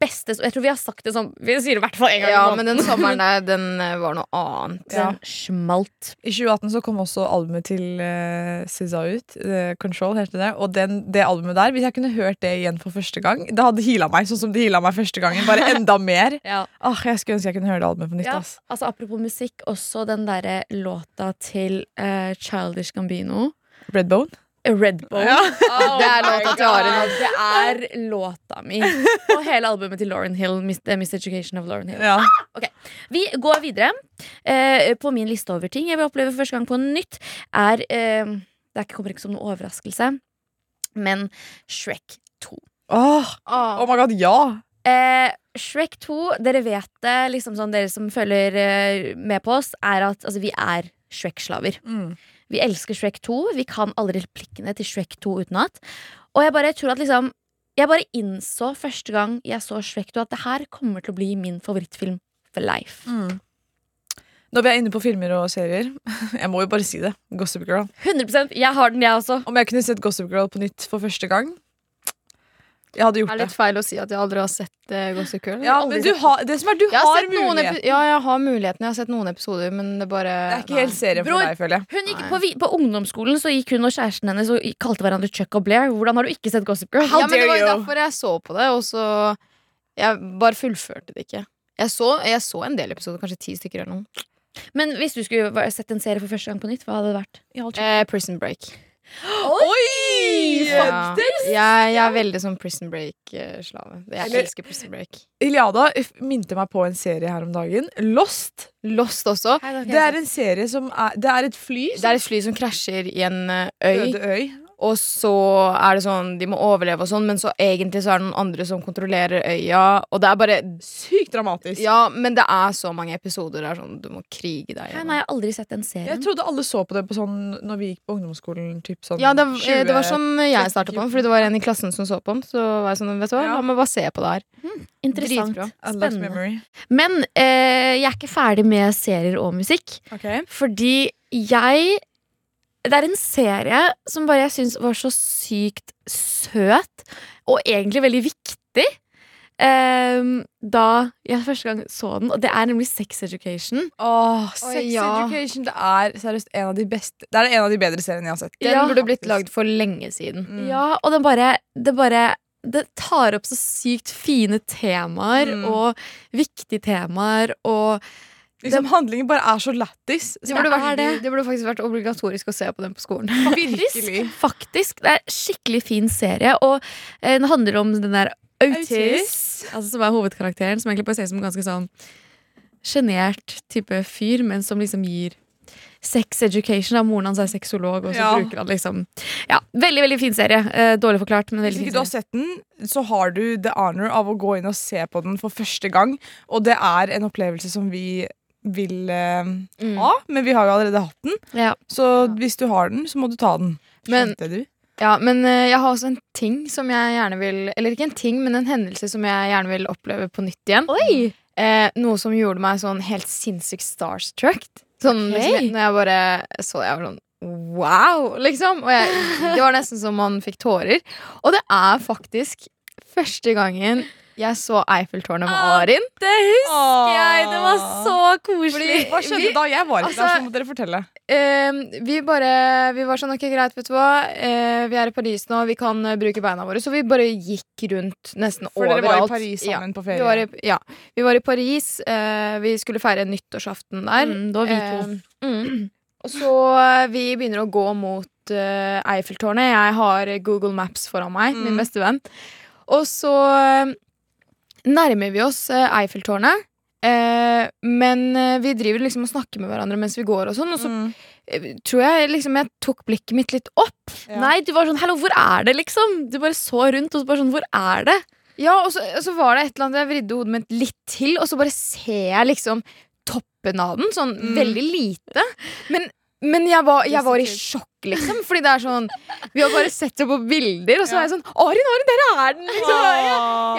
S2: beste Jeg tror vi har sagt det sånn Vi sier det i hvert fall en gang.
S3: Ja, men den sommeren der, den eh, var noe annet.
S4: Ja.
S2: Den smalt.
S4: I 2018 så kom også albumet til uh, SZA ut. Uh, Control heter det. Og den, det albumet der, hvis jeg kunne hørt det igjen for første gang, det hadde heala meg sånn som det heala meg første gangen. Bare enda mer.
S2: Ja.
S4: Åh, jeg skulle ønske jeg kunne høre det albumet på nytt.
S2: Ja,
S4: ass.
S2: altså Apropos musikk, også den derre låta til uh, Childish Gambino.
S4: Redbone.
S2: Redbone.
S4: Ja.
S2: Oh
S3: Det er låta til Arin.
S2: Det er låta mi. Og hele albumet til Lauren Hill. Eh, Miss Education of Lauren Hill.
S4: Ja.
S2: Vi går videre. Eh, på min liste over ting jeg vil oppleve første gang på nytt, er eh, Det kommer ikke som noen overraskelse, men Shrek 2.
S4: Åh,
S3: Ah.
S4: oh my god, ja!
S2: Eh, Shrek 2, dere vet det, liksom sånn dere som følger eh, med på oss, er at altså, vi er Shrek-slaver.
S4: Mm.
S2: Vi elsker Shrek 2. Vi kan alle replikkene til Shrek 2 utenat. Og jeg bare tror at liksom Jeg bare innså første gang jeg så Shrek 2, at det her kommer til å bli min favorittfilm for life.
S4: Mm. Når vi er inne på filmer og serier, jeg må jo bare si det. Gossip Girl.
S2: 100% Jeg har den, jeg også.
S4: Om jeg kunne sett Gossip Girl på nytt for første gang, jeg hadde
S3: Det
S4: gjort
S3: er
S4: det.
S3: litt feil å si at jeg aldri har sett uh, Gossip Girl.
S4: Ja, men du har, det som er, du
S3: har
S4: har
S3: muligheten.
S4: mulighet.
S3: Ja, jeg har muligheten. Jeg har sett noen episoder, men det bare
S4: Det er ikke helt serien
S2: Bror.
S4: for deg, føler jeg.
S2: Hun gikk på, på ungdomsskolen så gikk hun og kjæresten hennes og kalte hverandre Chuck og Blair. Hvordan har du ikke sett Gossip Girl?
S3: Ja, men det var jo derfor jeg så på det, og så Jeg bare fullførte det ikke. Jeg så, jeg så en del episoder, kanskje ti stykker eller noe.
S2: Men hvis du skulle sett en serie for første gang på nytt, hva hadde det vært?
S3: Eh, Prison Break.
S4: Oi!
S3: Ja. Jeg, jeg er veldig sånn Prison Break-slave. Jeg
S4: Eller-
S3: elsker Prison Break.
S4: Iliada minte meg på en serie her om dagen. Lost.
S3: Lost også.
S4: Det er en serie som er Det er et fly
S3: Det er et fly som krasjer i en eh, øy.
S4: Øde øy.
S3: Og så er det sånn, de må overleve og sånn, men så egentlig så er det noen andre som kontrollerer øya. Og det er bare
S4: Sykt dramatisk.
S3: Ja, men det er så mange episoder der sånn du må krige deg
S2: Nei,
S3: gjennom.
S2: nei, jeg har aldri sett den serien.
S4: Jeg trodde alle så på det på sånn når vi gikk på ungdomsskolen. Typ sånn
S3: Ja, det,
S4: 20
S3: det var sånn jeg starta på den, fordi det var en i klassen som så på den. Så var jeg sånn, vet du hva,
S4: Ja.
S3: la meg bare se på det her.
S2: Interessant.
S3: Dritbra.
S4: I
S2: Spennende.
S4: memory.
S2: Men eh, jeg er ikke ferdig med serier og musikk.
S4: Ok.
S2: Fordi jeg Det er en serie som bare jeg syns var så sykt søt, og egentlig veldig viktig. Um, da jeg første gang så den, og det er nemlig Sex Education.
S4: Åh, Sex
S3: Oi, ja.
S4: Education det er seriøst en av de beste Det er en av de bedre seriene jeg har sett.
S3: Den
S2: Ja,
S3: burde blitt lagd for lenge siden.
S4: Mm.
S2: Ja, og den bare Det bare det tar opp så sykt fine temaer
S4: Mm.
S2: og viktige temaer og
S4: Liksom Handlingen bare er så lættis.
S3: Det
S2: Det det.
S3: burde faktisk vært obligatorisk å se på den på skolen.
S4: Faktisk.
S2: Faktisk. Det er skikkelig fin serie, og eh, den handler om den der Autis, altså, som er hovedkarakteren, som egentlig bare ser ut som en ganske sånn sjenert type fyr, men som liksom gir Sex education. Da. Moren hans er sexolog, og så
S4: Ja.
S2: bruker han liksom Ja, Veldig veldig fin serie. Eh, dårlig forklart, men
S4: Hvis ikke du har sett den, så har du the honor av å gå inn og se på den for første gang. Og det er en opplevelse som vi vil eh,
S3: Mm.
S4: ha, men vi har jo allerede hatt den.
S2: Ja.
S4: Så hvis du har den, så må du ta den.
S3: Men-
S4: Skjønte du?
S3: Ja, men eh, jeg har også en ting som jeg gjerne vil Eller ikke en ting, men en hendelse som jeg gjerne vil oppleve på nytt igjen.
S2: Oi!
S3: Eh, noe som gjorde meg sånn helt sinnssykt starstruck. Sånn,
S2: Ok.
S3: liksom, når jeg bare så det, jeg var sånn wow, liksom. Og jeg, det var nesten som man fikk tårer. Og det er faktisk første gangen jeg så Eiffeltårnet med
S2: Ah,
S3: Arin.
S2: Det husker jeg! Det var så koselig.
S4: Hva skjedde
S3: vi-
S4: da? Jeg var ikke
S3: altså-
S4: der, så må dere fortelle.
S3: Uh, vi bare Vi var sånn, ok, greit, vet du hva. Uh, vi er i Paris nå, vi kan eh, bruke beina våre. Så vi bare gikk rundt nesten
S4: For
S3: overalt.
S4: dere var i Paris
S3: Ja.
S4: sammen på
S3: Vi
S4: ferie.
S3: var, i, ja, vi var i Paris. Uh, vi skulle feire nyttårsaften der.
S2: Mm, da var vi to.
S3: Eh, mm. Så vi begynner å gå mot Eiffeltårnet. Jeg har Google Maps foran meg, min
S4: Mm.
S3: beste venn. Og så nærmer vi oss eh, Eiffeltårnet. Eh, men eh, vi driver liksom og snakker med hverandre mens vi går, og sånn Og så
S4: Mm.
S3: eh, tror jeg liksom jeg tok blikket mitt litt opp.
S4: Ja.
S2: Nei, du var sånn 'hallo, hvor er det', liksom? Du bare så rundt, og så bare sånn 'hvor er det'?
S3: Ja, og så, og så var det et eller annet Jeg vridde hodet mitt litt til, og så bare ser jeg liksom toppen av den. Sånn
S4: Mm.
S3: veldig lite. Men, men jeg, var, jeg var i sjokk, liksom. Fordi det er sånn Vi har bare sett det på bilder, og så er jeg sånn Arin, Arin, der er den! Liksom.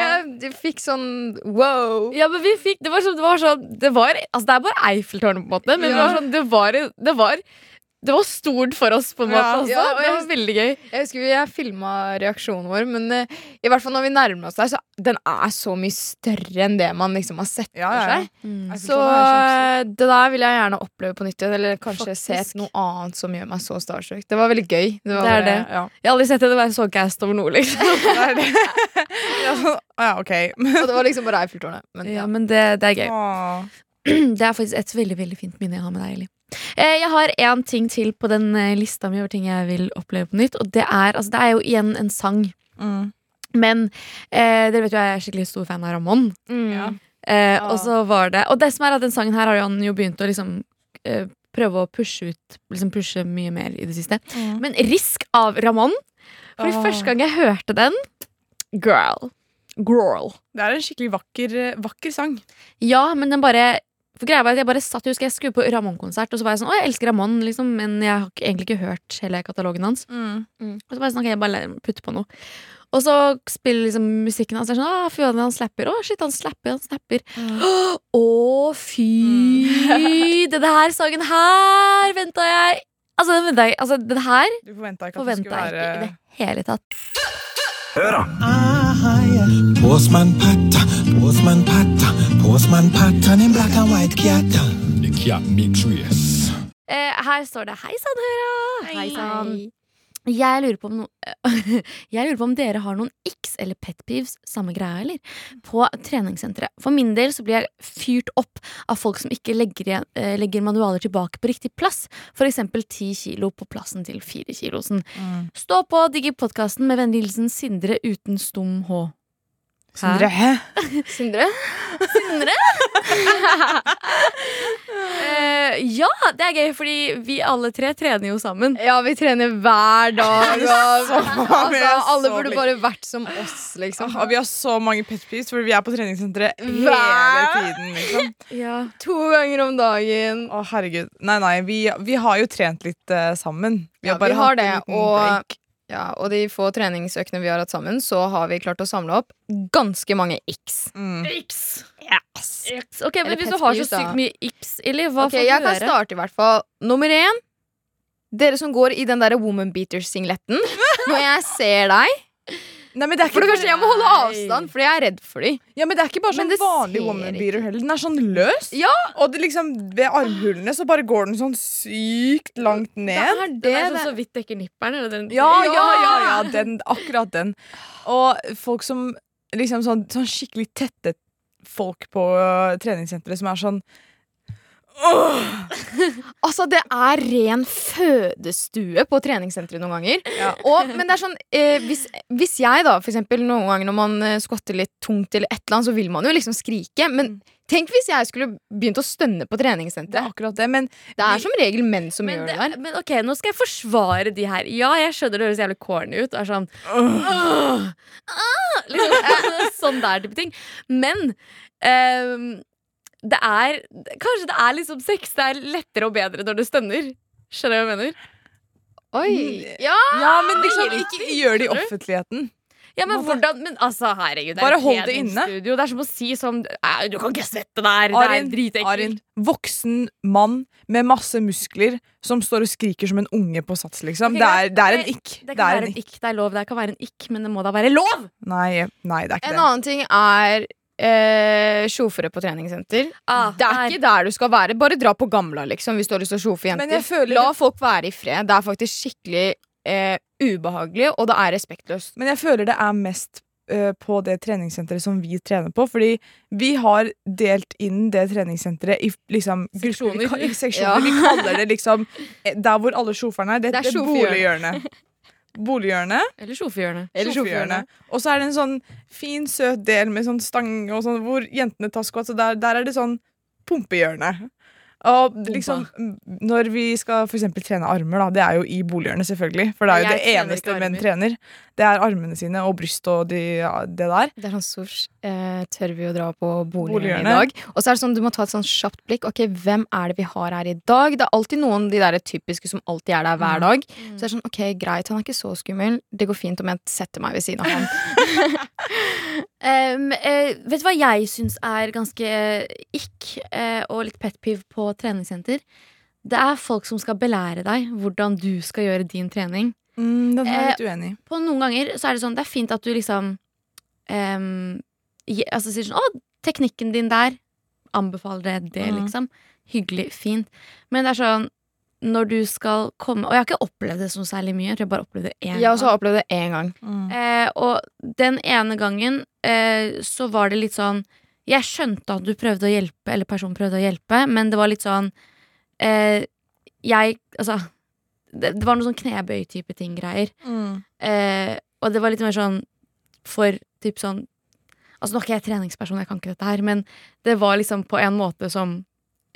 S3: Jeg, jeg fikk sånn wow.
S2: Ja, men vi fikk Det var sånn Det var, sånn, det var Altså, det er bare Eiffeltårnet, på en måte, men det var sånn Det var Det var det var stort for oss, på en måte.
S4: Ja.
S2: også.
S3: Ja,
S2: det var veldig gøy.
S3: Jeg husker vi filma reaksjonen vår, men uh, i hvert fall når vi nærmer oss der, så den er så mye større enn det man liksom har sett
S4: Ja,
S3: for
S4: ja, ja.
S3: seg.
S4: Mm.
S3: Så
S4: det
S3: eh, det der vil jeg gjerne oppleve på nytt. Eller kanskje se noe annet som gjør meg så starstruck. Det var veldig gøy. Det, var
S2: Det er det.
S3: Ja.
S2: Jeg har aldri sett henne være så gassed over noe, liksom.
S4: Ja, ok.
S3: Og det var liksom bare Eiffeltårnet. Men,
S2: Ja,
S3: ja.
S2: men det, det er gøy.
S4: Åh.
S2: Det er faktisk et veldig veldig fint minne jeg har med deg, Eli. Eh, Jeg har én ting til på den eh, lista mi over ting jeg vil oppleve på nytt. Og det er, altså, det er jo igjen en sang.
S4: Mm.
S2: Men eh, dere vet jo jeg er skikkelig stor fan av Ramón.
S3: Mm.
S4: Ja.
S2: Eh,
S4: Ja.
S2: Og så var det Og det som er at den sangen her har han jo begynt å liksom eh, prøve å pushe ut Liksom pushe mye mer i det siste.
S4: Mm.
S2: Men Risk av Ramón. For
S4: oh.
S2: første gang jeg hørte den Girl. Girl.
S4: Det er en skikkelig vakker, vakker sang.
S2: Ja, men den bare for greia var at Jeg bare satt, jeg husker jeg skulle på Ramón-konsert, og så var jeg sånn Å, jeg elsker Ramón, liksom, men jeg har egentlig ikke hørt hele katalogen hans.
S4: Mm.
S2: Og så bare sånn, ok, jeg bare putter på noe. Og så spiller liksom musikken hans. og jeg er Sånn, ah, fy faen, han slapper. Å, shit, han slapper, han snapper. Å, fy! Denne her sangen her venta jeg Altså, den venta jeg Altså, den her
S4: Du forventa ikke at det skulle
S2: jeg ikke i det hele tatt.
S5: Hør da.
S6: Postman Pat, Postman Pat, Postman Pat, and in black and white cat.
S7: The cat me race.
S2: Eh, her står det 'Hei sann, Høra'. Hei sann. Jeg lurer, på om no jeg lurer på om dere har noen x eller pet peeves, samme greia, eller? På treningssenteret. For min del så blir jeg fyrt opp av folk som ikke legger, eh, legger manualer tilbake på riktig plass. For eksempel ti kilo på plassen til fire kilosen.
S4: Mm.
S2: Stå på, digger podkasten med vennlig hilsen Sindre uten stum H.
S4: Sindre, hæ?
S3: Sindre?
S2: Eh, ja, det er gøy, fordi vi alle tre trener jo sammen.
S3: Ja, vi trener hver dag. Altså,
S4: er
S3: altså, alle burde bare vært som oss, liksom.
S4: Og vi har så mange pet peeves, fordi vi er på treningssenteret hele tiden. Liksom.
S2: Ja.
S3: To ganger om dagen.
S4: Å, herregud. Nei, nei, vi, vi har jo trent litt uh, sammen. Vi
S3: Ja,
S4: har bare
S3: vi har
S4: hatt
S3: det,
S4: en liten
S3: og-
S4: break.
S3: Ja, og de få treningsøkene vi har hatt sammen, så har vi klart å samle opp ganske mange x.
S4: Mm.
S2: X. X. Ok, men
S3: Eller
S2: Hvis du har så sykt mye X, Illy, hva
S3: Ok,
S2: får
S3: jeg
S2: du
S3: kan starte i hvert fall. Nummer én. Dere som går i den derre woman beater-singletten. Når jeg ser deg
S4: Nei, men det er
S3: For det første, jeg må holde avstand, fordi jeg er redd for dem.
S4: Ja, men det er ikke bare sånn vanlig
S3: ser
S4: woman
S3: ikke-
S4: beater heller. Den er sånn løs.
S3: Ja.
S4: Og det liksom, ved armhulene så bare går den sånn sykt langt
S3: Det
S4: ned.
S3: er det.
S2: Den er sånn
S3: det.
S2: så vidt dekker nipperen. Eller den,
S4: Ja, ja, ja, ja den, akkurat den. Og folk som liksom sånn, sånn skikkelig tette folk på uh, treningssenteret som er sånn Åh!
S3: Altså, det er ren fødestue på treningssenteret noen ganger.
S4: Ja.
S3: Og, men det er sånn eh, hvis, hvis jeg, da, for eksempel noen ganger når man eh, skvatter litt tungt, eller et eller annet, så vil man jo liksom skrike. Men tenk hvis jeg skulle begynt å stønne på treningssenteret.
S4: Det er akkurat det. Men
S3: Det er som regel menn som
S2: Men,
S3: gjør
S2: det,
S3: det der.
S2: men ok, nå skal jeg forsvare de her. Ja, jeg skjønner det høres jævlig corny ut. Er sånn oh. Oh. liksom, Sånn der type ting. Men ehm, det er Kanskje det er liksom sex. Det er lettere og bedre når det stønner. Skjønner du hva jeg mener?
S3: Oi! Ja!
S4: Ja, men liksom ikke gjør det i offentligheten.
S2: Ja, men hvordan Men altså, herregud.
S4: Bare
S2: er
S4: hold det inne.
S2: Studio. Det er som å si sånn Du kan ikke svette der. Det
S4: Arin,
S2: er dritekkelt.
S4: Arin, voksen mann med masse muskler som står og skriker som en unge på sats, liksom. Det, er, det er en ikk.
S2: Det
S4: Det er en
S2: en. Det er lov. Det kan være en ikk, men det må da være lov!
S4: Nei, nei, det er ikke
S3: En
S4: det.
S3: annen ting er eh, sjofere på treningssenter.
S2: Ah,
S3: Det er ikke der du skal være. Bare dra på Gamla, liksom, hvis du har lyst til å sjofe
S4: Men
S3: jenter.
S4: jeg føler
S3: La folk være i fred. Det er faktisk skikkelig eh, ubehagelig, og det er respektløst.
S4: Men jeg føler det er mest øh, på det treningssenteret som vi trener på. Fordi vi har delt inn det treningssenteret i liksom.
S2: Seksjoner.
S4: Vi, seksjoner.
S3: Ja.
S4: vi kaller det liksom eh, der hvor alle sjoferne er. Det,
S3: Det er
S4: det er bolighjørnet. Bolighjørnet.
S2: Eller sjofehjørnet.
S4: Og så er det en sånn fin, søt del med sånn stang og sånn, hvor jentene tar squat. Så der, der er det sånn pumpehjørne. Og liksom, når vi skal for trene armer, da, det er jo i bolighjørnet, selvfølgelig. For det er jo
S2: Jeg
S4: det eneste menn trener. Det er armene sine og bryst og de, ja, det der.
S3: Det er sånn Sosh, eh, tør vi å dra på bolighjørnet i dag? Og så er det sånn, du må ta et sånn kjapt blikk. Ok, hvem er det vi har her i dag? Det er alltid noen de der typiske som alltid er der hver dag. Så det er sånn, ok, greit, han er ikke så skummel. Det går fint om jeg setter meg ved siden av han.
S2: Um, uh, vet du hva jeg syns er ganske ikk uh, og litt pet peeve på treningssenter? Det er folk som skal belære deg hvordan du skal gjøre din trening.
S4: Mm, den er jeg
S2: Eh,
S4: litt uenig i.
S2: På noen ganger så er det sånn Det er fint at du liksom um, Altså sier sånn Å, teknikken din der. Anbefaler det, det
S4: mm.
S2: liksom. Hyggelig, fint. Men det er sånn når du skal komme Og jeg har ikke opplevd det så særlig mye. Jeg tror jeg bare opplevde det én
S3: Jeg også har opplevd det én gang.
S4: Mm.
S2: Eh, og den ene gangen eh, så var det litt sånn Jeg skjønte at du prøvde å hjelpe, eller personen prøvde å hjelpe, men det var litt sånn eh, Jeg Altså det, det var noe sånn knebøy-type ting-greier.
S4: Mm.
S2: Eh, og det var litt mer sånn for typ sånn Altså nå er ikke jeg treningsperson, jeg kan ikke dette her, men det var liksom på en måte som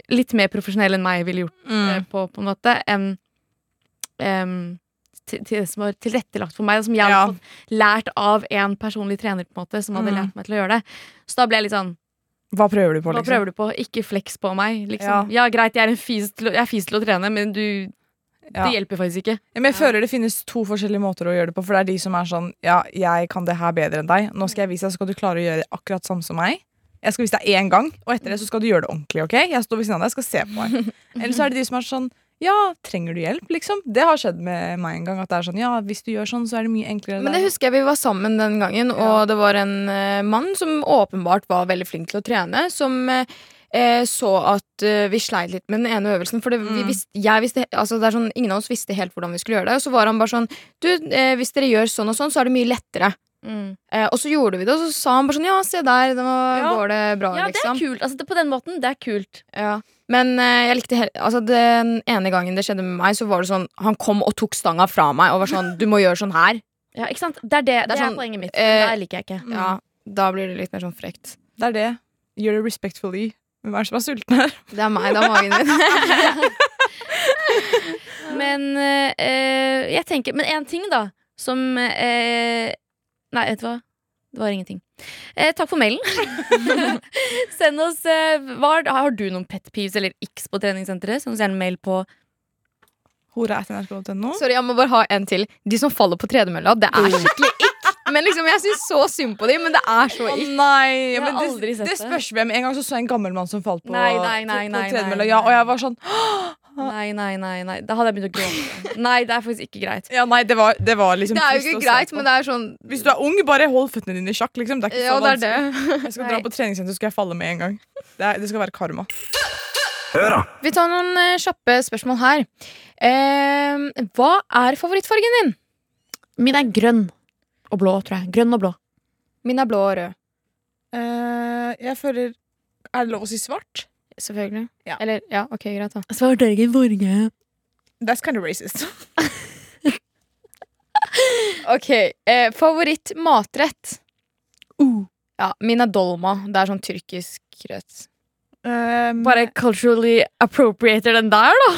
S2: litt mer profesjonell enn meg ville gjort
S4: Mm.
S2: eh, på, på en måte, enn em, til, til, som var tilrettelagt for meg, og som jeg
S4: Ja.
S2: hadde fått lært av en personlig trener, på en måte, som hadde
S4: Mm.
S2: lært meg til å gjøre det. Så da ble jeg litt sånn
S4: Hva prøver du på, Liksom?
S2: Hva prøver du på? Ikke fleks på meg, liksom. Ja, greit, jeg er, en fis til, jeg er fis til å trene, men du
S4: Ja.
S2: Det hjelper faktisk ikke.
S4: Ja, men jeg føler det finnes to forskjellige måter å gjøre det på. For det er de som er sånn Ja, jeg kan det her bedre enn deg. Nå skal jeg vise deg, så skal du klare å gjøre det akkurat samme som meg. Jeg skal vise deg én gang, og etter det så skal du gjøre det ordentlig. ok? Jeg står ved siden av deg, jeg skal se på deg. Eller så er det de som er sånn Ja, trenger du hjelp, liksom? Det har skjedd med meg en gang. At det er sånn, ja, hvis du gjør sånn, så er det mye enklere.
S3: Men det husker jeg vi var sammen den gangen, og det var en uh, mann som åpenbart var veldig flink til å trene, som uh, eh, så at uh, vi sleit litt med den ene øvelsen. For det, vi
S4: Mm.
S3: visste, jeg visste, altså det er sånn, ingen av oss visste helt hvordan vi skulle gjøre det. Og så var han bare sånn Du, eh, hvis dere gjør sånn og sånn, så er det mye lettere. Eh, og så gjorde vi det, og så sa han bare sånn Ja, se der, nå
S4: Ja.
S3: går det bra,
S2: Ja, det
S3: liksom.
S2: er kult. Altså, det, på den måten, det er kult.
S3: Ja. Men eh, jeg likte altså, den ene gangen det skjedde med meg, så var det sånn Han kom og tok stanga fra meg og var sånn Du må gjøre sånn her.
S2: Ja, ikke sant? Det er, det, det er,
S3: sånn,
S2: poenget mitt.
S3: eh,
S2: det liker jeg ikke.
S3: Ja. Da blir det litt mer sånn frekt.
S4: Det er det. Gjør det respectfully. Hvem er det som er sulten her?
S3: Det er meg, det er magen min.
S2: Men eh, jeg tenker Men én ting, da, som eh, Nei, vet du hva? Det var ingenting. Eh, takk for mailen. Send oss eh, var, Har du noen pet peeves eller x på treningssenteret? Send oss gjerne mail på
S4: Hora.nrk.no.
S3: Sorry, jeg må bare ha en til. De som faller på tredemølla, det er skikkelig ikk. Men liksom, jeg syns så synd på dem, men det er så
S4: Å
S3: ikk.
S4: nei! Ja,
S2: Jeg
S4: men
S2: har
S4: det,
S2: aldri sett
S4: det
S2: det.
S4: spørs hvem. En gang så så jeg en gammel mann som falt på,
S2: Nei, nei, nei,
S4: på tredemølla. Ja, og jeg var sånn
S2: Nei, nei, nei. nei Da hadde jeg begynt å gråte. Nei, det er faktisk ikke greit.
S4: Ja, nei, det var, det var liksom
S3: Det er jo ikke greit, men det er sånn
S4: Hvis du er ung, bare hold føttene dine i sjakk. Liksom. Det er ikke
S3: Ja,
S4: så
S3: det er det.
S4: Jeg skal dra på treningssenter, så skal jeg falle med en gang. Det, er, det skal være karma.
S5: Høra.
S3: Vi tar noen eh, kjappe spørsmål her. Eh, hva er favorittfargen din?
S2: Min er grønn og blå, tror jeg. Grønn og blå.
S3: Min er blå og rød.
S4: Eh, jeg føler Er det lov å si svart?
S3: Selvfølgelig.
S4: Ja.
S3: Eller, ja, ok, greit da
S2: Svart er ikke farge.
S4: That's kind of racist.
S3: Ok, eh, favoritt matrett?
S2: Uh.
S3: Ja, min er dolma. Det er sånn tyrkisk rett.
S4: Um,
S2: Bare culturally appropriater den der, da.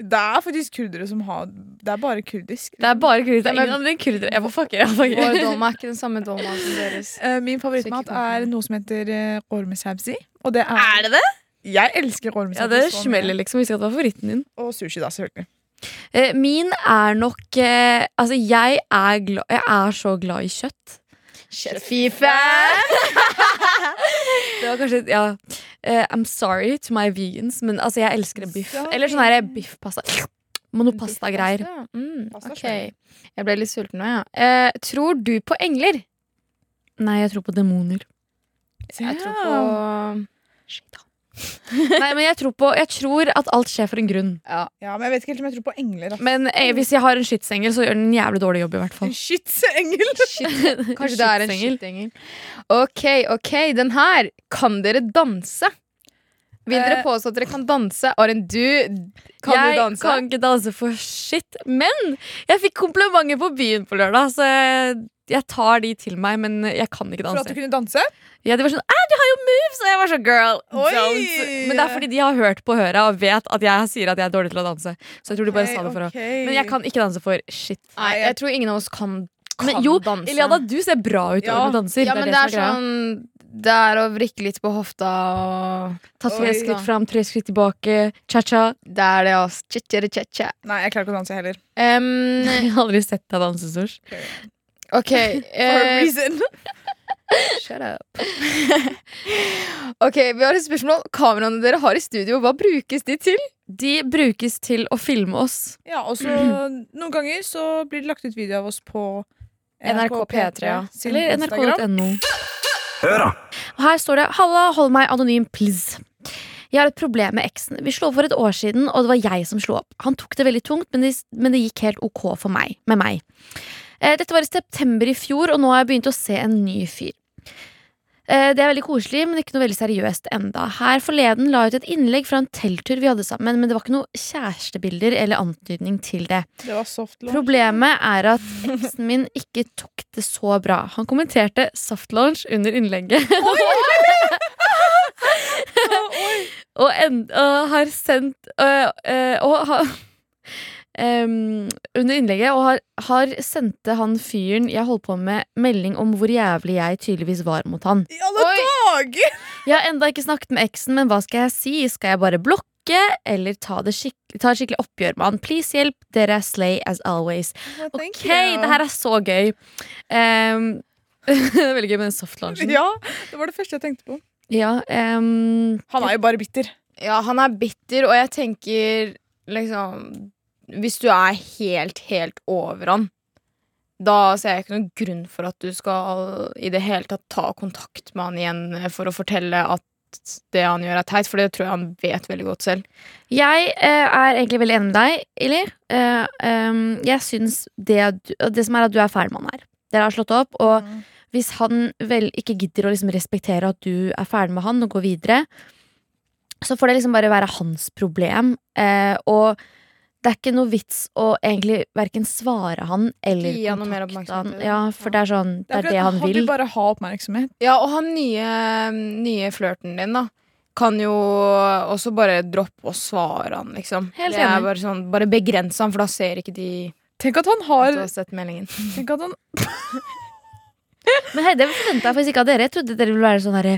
S4: det er faktisk kurdere som har Det er bare kurdisk.
S2: Det er bare kurdisk. Det er ingen andre kurdere. Jeg må fucke.
S3: Vår dolma er ikke den samme dolma som deres.
S4: Uh, min favorittmat er noe som heter uh, ormesabzi. Og det er
S2: Er det det?
S4: Jeg elsker
S2: Ja, det smeller liksom. Visste ikke at det var favoritten din.
S4: Og sushi, da, selvfølgelig.
S2: Eh, min er nok eh, Altså, jeg er, glad, jeg er så glad i kjøtt.
S3: Fy-fan!
S2: Det var kanskje Ja. eh, I'm sorry to my vegans, men altså, jeg elsker biff. Eller sånn her biffpasta. Monopasta-greier.
S3: Mm,
S4: Pasta
S3: ok. Jeg ble litt sulten nå, ja. Eh, tror du på engler?
S2: Nei, jeg tror på demoner.
S3: Jeg tror på
S2: Nei, men jeg tror, på, jeg tror at alt skjer for en grunn.
S3: Ja.
S4: Ja, men jeg vet ikke helt om jeg tror på engler. Altså.
S2: Men eh, hvis jeg har en skytsengel, så gjør den en jævlig dårlig jobb, i hvert fall.
S4: En shit-engel!
S3: Kanskje det er en
S2: Skytsengel.
S3: Ok, ok, den her. Kan dere danse? Vil dere
S4: Eh.
S3: påstå at dere kan danse? Arin, du kan
S2: jeg
S3: du danse?
S2: kan ikke danse for shit. Men jeg fikk komplimenter på byen på lørdag, så jeg, jeg tar de til meg. Men jeg kan ikke danse.
S4: For at du kunne danse?
S2: Ja, de var sånn 'Æ, du har jo moves!' Og jeg var sånn 'girl,
S4: Oi!
S2: don't'. Men det er fordi de har hørt på høra og vet at jeg sier at jeg er dårlig til å danse. Så jeg tror de bare sa det for å. Men jeg kan ikke danse for shit.
S3: Nei, jeg tror ingen av oss kan, kan
S2: Men jo,
S3: danse.
S2: Eliana, du ser bra ut
S4: Ja.
S2: når du danser.
S3: ja, men det er
S2: som er
S3: sånn Det er å vrikke litt på hofta og
S2: Ta tre
S4: Oi.
S2: skritt fram, tre skritt tilbake. Cha-cha.
S3: Det er det, ass. Cha-cha-cha.
S4: Nei, jeg klarer ikke å danse heller.
S3: Um,
S2: Jeg har aldri sett deg danse, Sors.
S3: ok.
S4: For a
S3: eh,
S4: reason.
S3: shut up. ok, vi har et spørsmål. Kameraene dere har i studio, hva brukes de til?
S2: De brukes til å filme oss.
S4: Ja, og så noen ganger så blir det lagt ut video av oss på
S3: NRK P3, ja.
S2: Eller nrk.no.
S5: Hør, da!
S2: Og her står det 'Halla, hold meg anonym, please'. Jeg har et problem med eksen. Vi slo opp for et år siden, og det var jeg som slo opp. Han tok det veldig tungt, men det, men det gikk helt ok for meg, med meg. Eh, dette var i september i fjor, og nå har jeg begynt å se en ny fyr. Eh, det er veldig koselig, men ikke noe veldig seriøst enda. Her forleden la jeg ut et innlegg fra en telttur vi hadde sammen, men det var ikke noe kjærestebilder eller antydning til det.
S4: Det var soft launch.
S2: Problemet er at eksen min ikke tok det så bra. Han kommenterte soft launch under innlegget. og, en, og har sendt øh, øh, Og em, under innlegget og har, har sendte han fyren jeg holdt på med, melding om hvor jævlig jeg tydeligvis var mot han.
S4: I alle dager!
S2: Jeg har enda ikke snakket med eksen, men hva skal jeg si? Skal jeg bare blokke? Eller ta, det skikk ta et skikkelig oppgjør med han? Please hjelp, dere er slay as always.
S4: Thank
S2: Ok,
S4: you.
S2: det her er så gøy. Um, det veldig gøy med den soft.
S4: Ja, det var det første jeg tenkte på.
S2: Ja, um,
S4: Han er jo bare bitter.
S3: Ja, han er bitter, og jeg tenker liksom Hvis du er helt, helt over han, da ser jeg ikke noen grunn for at du skal i det hele tatt ta kontakt med han igjen for å fortelle at det han gjør, er teit, for det tror jeg han vet veldig godt selv.
S2: jeg eh, er egentlig veldig enig med deg, Ili. Eh, ehm, jeg syns det, det som er at du er ferdig med han her. Dere har slått opp, og hvis han vel ikke gidder å liksom respektere at du er ferdig med han og går videre, så får det liksom bare være hans problem. Eh, og det er ikke noe vits å egentlig verken svare han eller
S3: Gi han noe mer
S2: kontakte
S3: oppmerksomhet,
S2: han.
S3: eller?
S2: Ja, for det er sånn Det er det han vil.
S4: vil bare ha oppmerksomhet.
S3: Ja, og han nye, nye flørten din, da, kan jo også bare droppe å svare han, liksom.
S2: Helt
S3: det er bare sånn, bare begrense han, for da ser ikke de
S4: Tenk at han
S3: at
S4: har
S3: du har sett meldingen.
S4: Tenk at han
S2: Men hei, det forventa jeg faktisk ikke av dere. Jeg trodde dere ville være sånn herre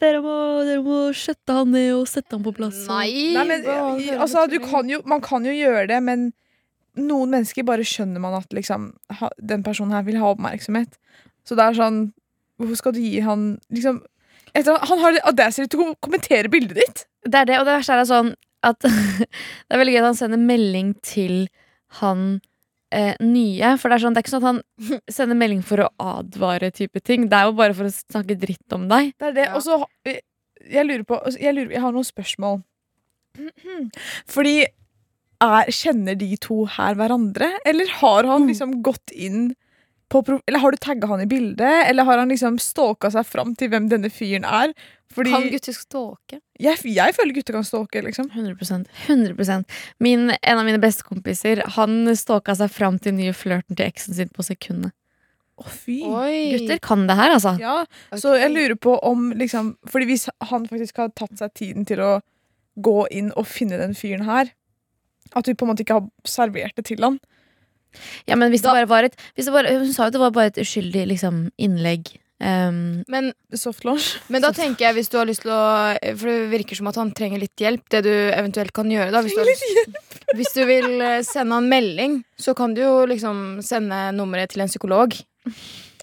S2: dere, dere må skjøtte han ned og sette han på plass. og-
S4: Nei, men altså, du kan jo, Man kan jo gjøre det, men noen mennesker bare skjønner man at liksom, ha, den personen her vil ha oppmerksomhet. Så det er sånn Hvorfor skal du gi han liksom etter, Han har audacity til å kommentere bildet ditt!
S2: Det er det, og det verste er sånn at Det er veldig gøy at han sender melding til han eh, nye. For det er sånn, det er ikke sånn at han sender melding for å advare type ting. Det er jo bare for å snakke dritt om deg.
S4: Det er det.
S3: Ja.
S4: Og så jeg, jeg lurer på jeg, lurer, jeg har noen spørsmål. Fordi er, Kjenner de to her hverandre? Eller har han liksom gått inn Eller har du tagga han i bildet? Eller har han liksom stalka seg fram til hvem denne fyren er? Fordi
S3: Kan gutter stalke?
S4: jeg, jeg føler gutter kan stalke, liksom.
S2: 100% 100% Min, En av mine bestekompiser Han stalka seg fram til den nye flørten til eksen sin på sekundet.
S4: Å, fy.
S3: Oi.
S2: Gutter kan det her, altså.
S4: Ja, så jeg lurer på om liksom Fordi hvis han faktisk har tatt seg tiden til å gå inn og finne den fyren her At du på en måte ikke har servert det til han
S2: Ja, men hvis
S3: Da-
S2: det bare var et hvis det bare, Hun sa jo det var bare et uskyldig liksom, innlegg. Um,
S3: Men,
S4: Soft launch.
S3: men da tenker jeg, hvis du har lyst til å For det virker som at han trenger litt hjelp. Det du eventuelt kan gjøre, da hvis du, har lyst, hvis du vil eh, sende han melding, så kan du jo liksom sende nummeret til en psykolog.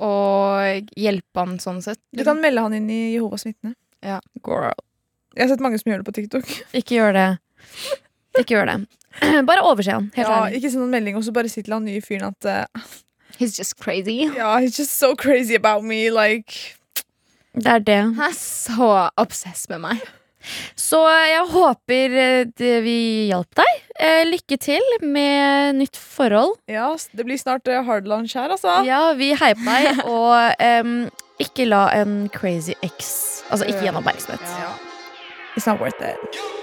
S3: Og hjelpe han sånn sett.
S4: Du kan melde han inn i Jehovas vitne.
S2: Ja.
S4: Jeg har sett mange som gjør det på TikTok.
S2: ikke gjør det. Ikke gjør det. Bare overse han. Helt
S4: Ja,
S2: ærlig.
S4: ikke send noen melding, og så bare si til han nye fyren at uh,
S3: He's just crazy.
S4: Yeah, he's just so crazy about me. Like
S2: Det er det.
S3: Han er så obsess med meg.
S2: Så jeg håper eh, det vi hjalp deg. Eh, Lykke til med nytt forhold.
S4: Ja, det blir snart hard lunch her, altså.
S2: Ja, vi heier på deg, og um, ikke la en crazy ex Altså, ikke gi han oppmerksomhet.
S4: Yeah. It's not worth it.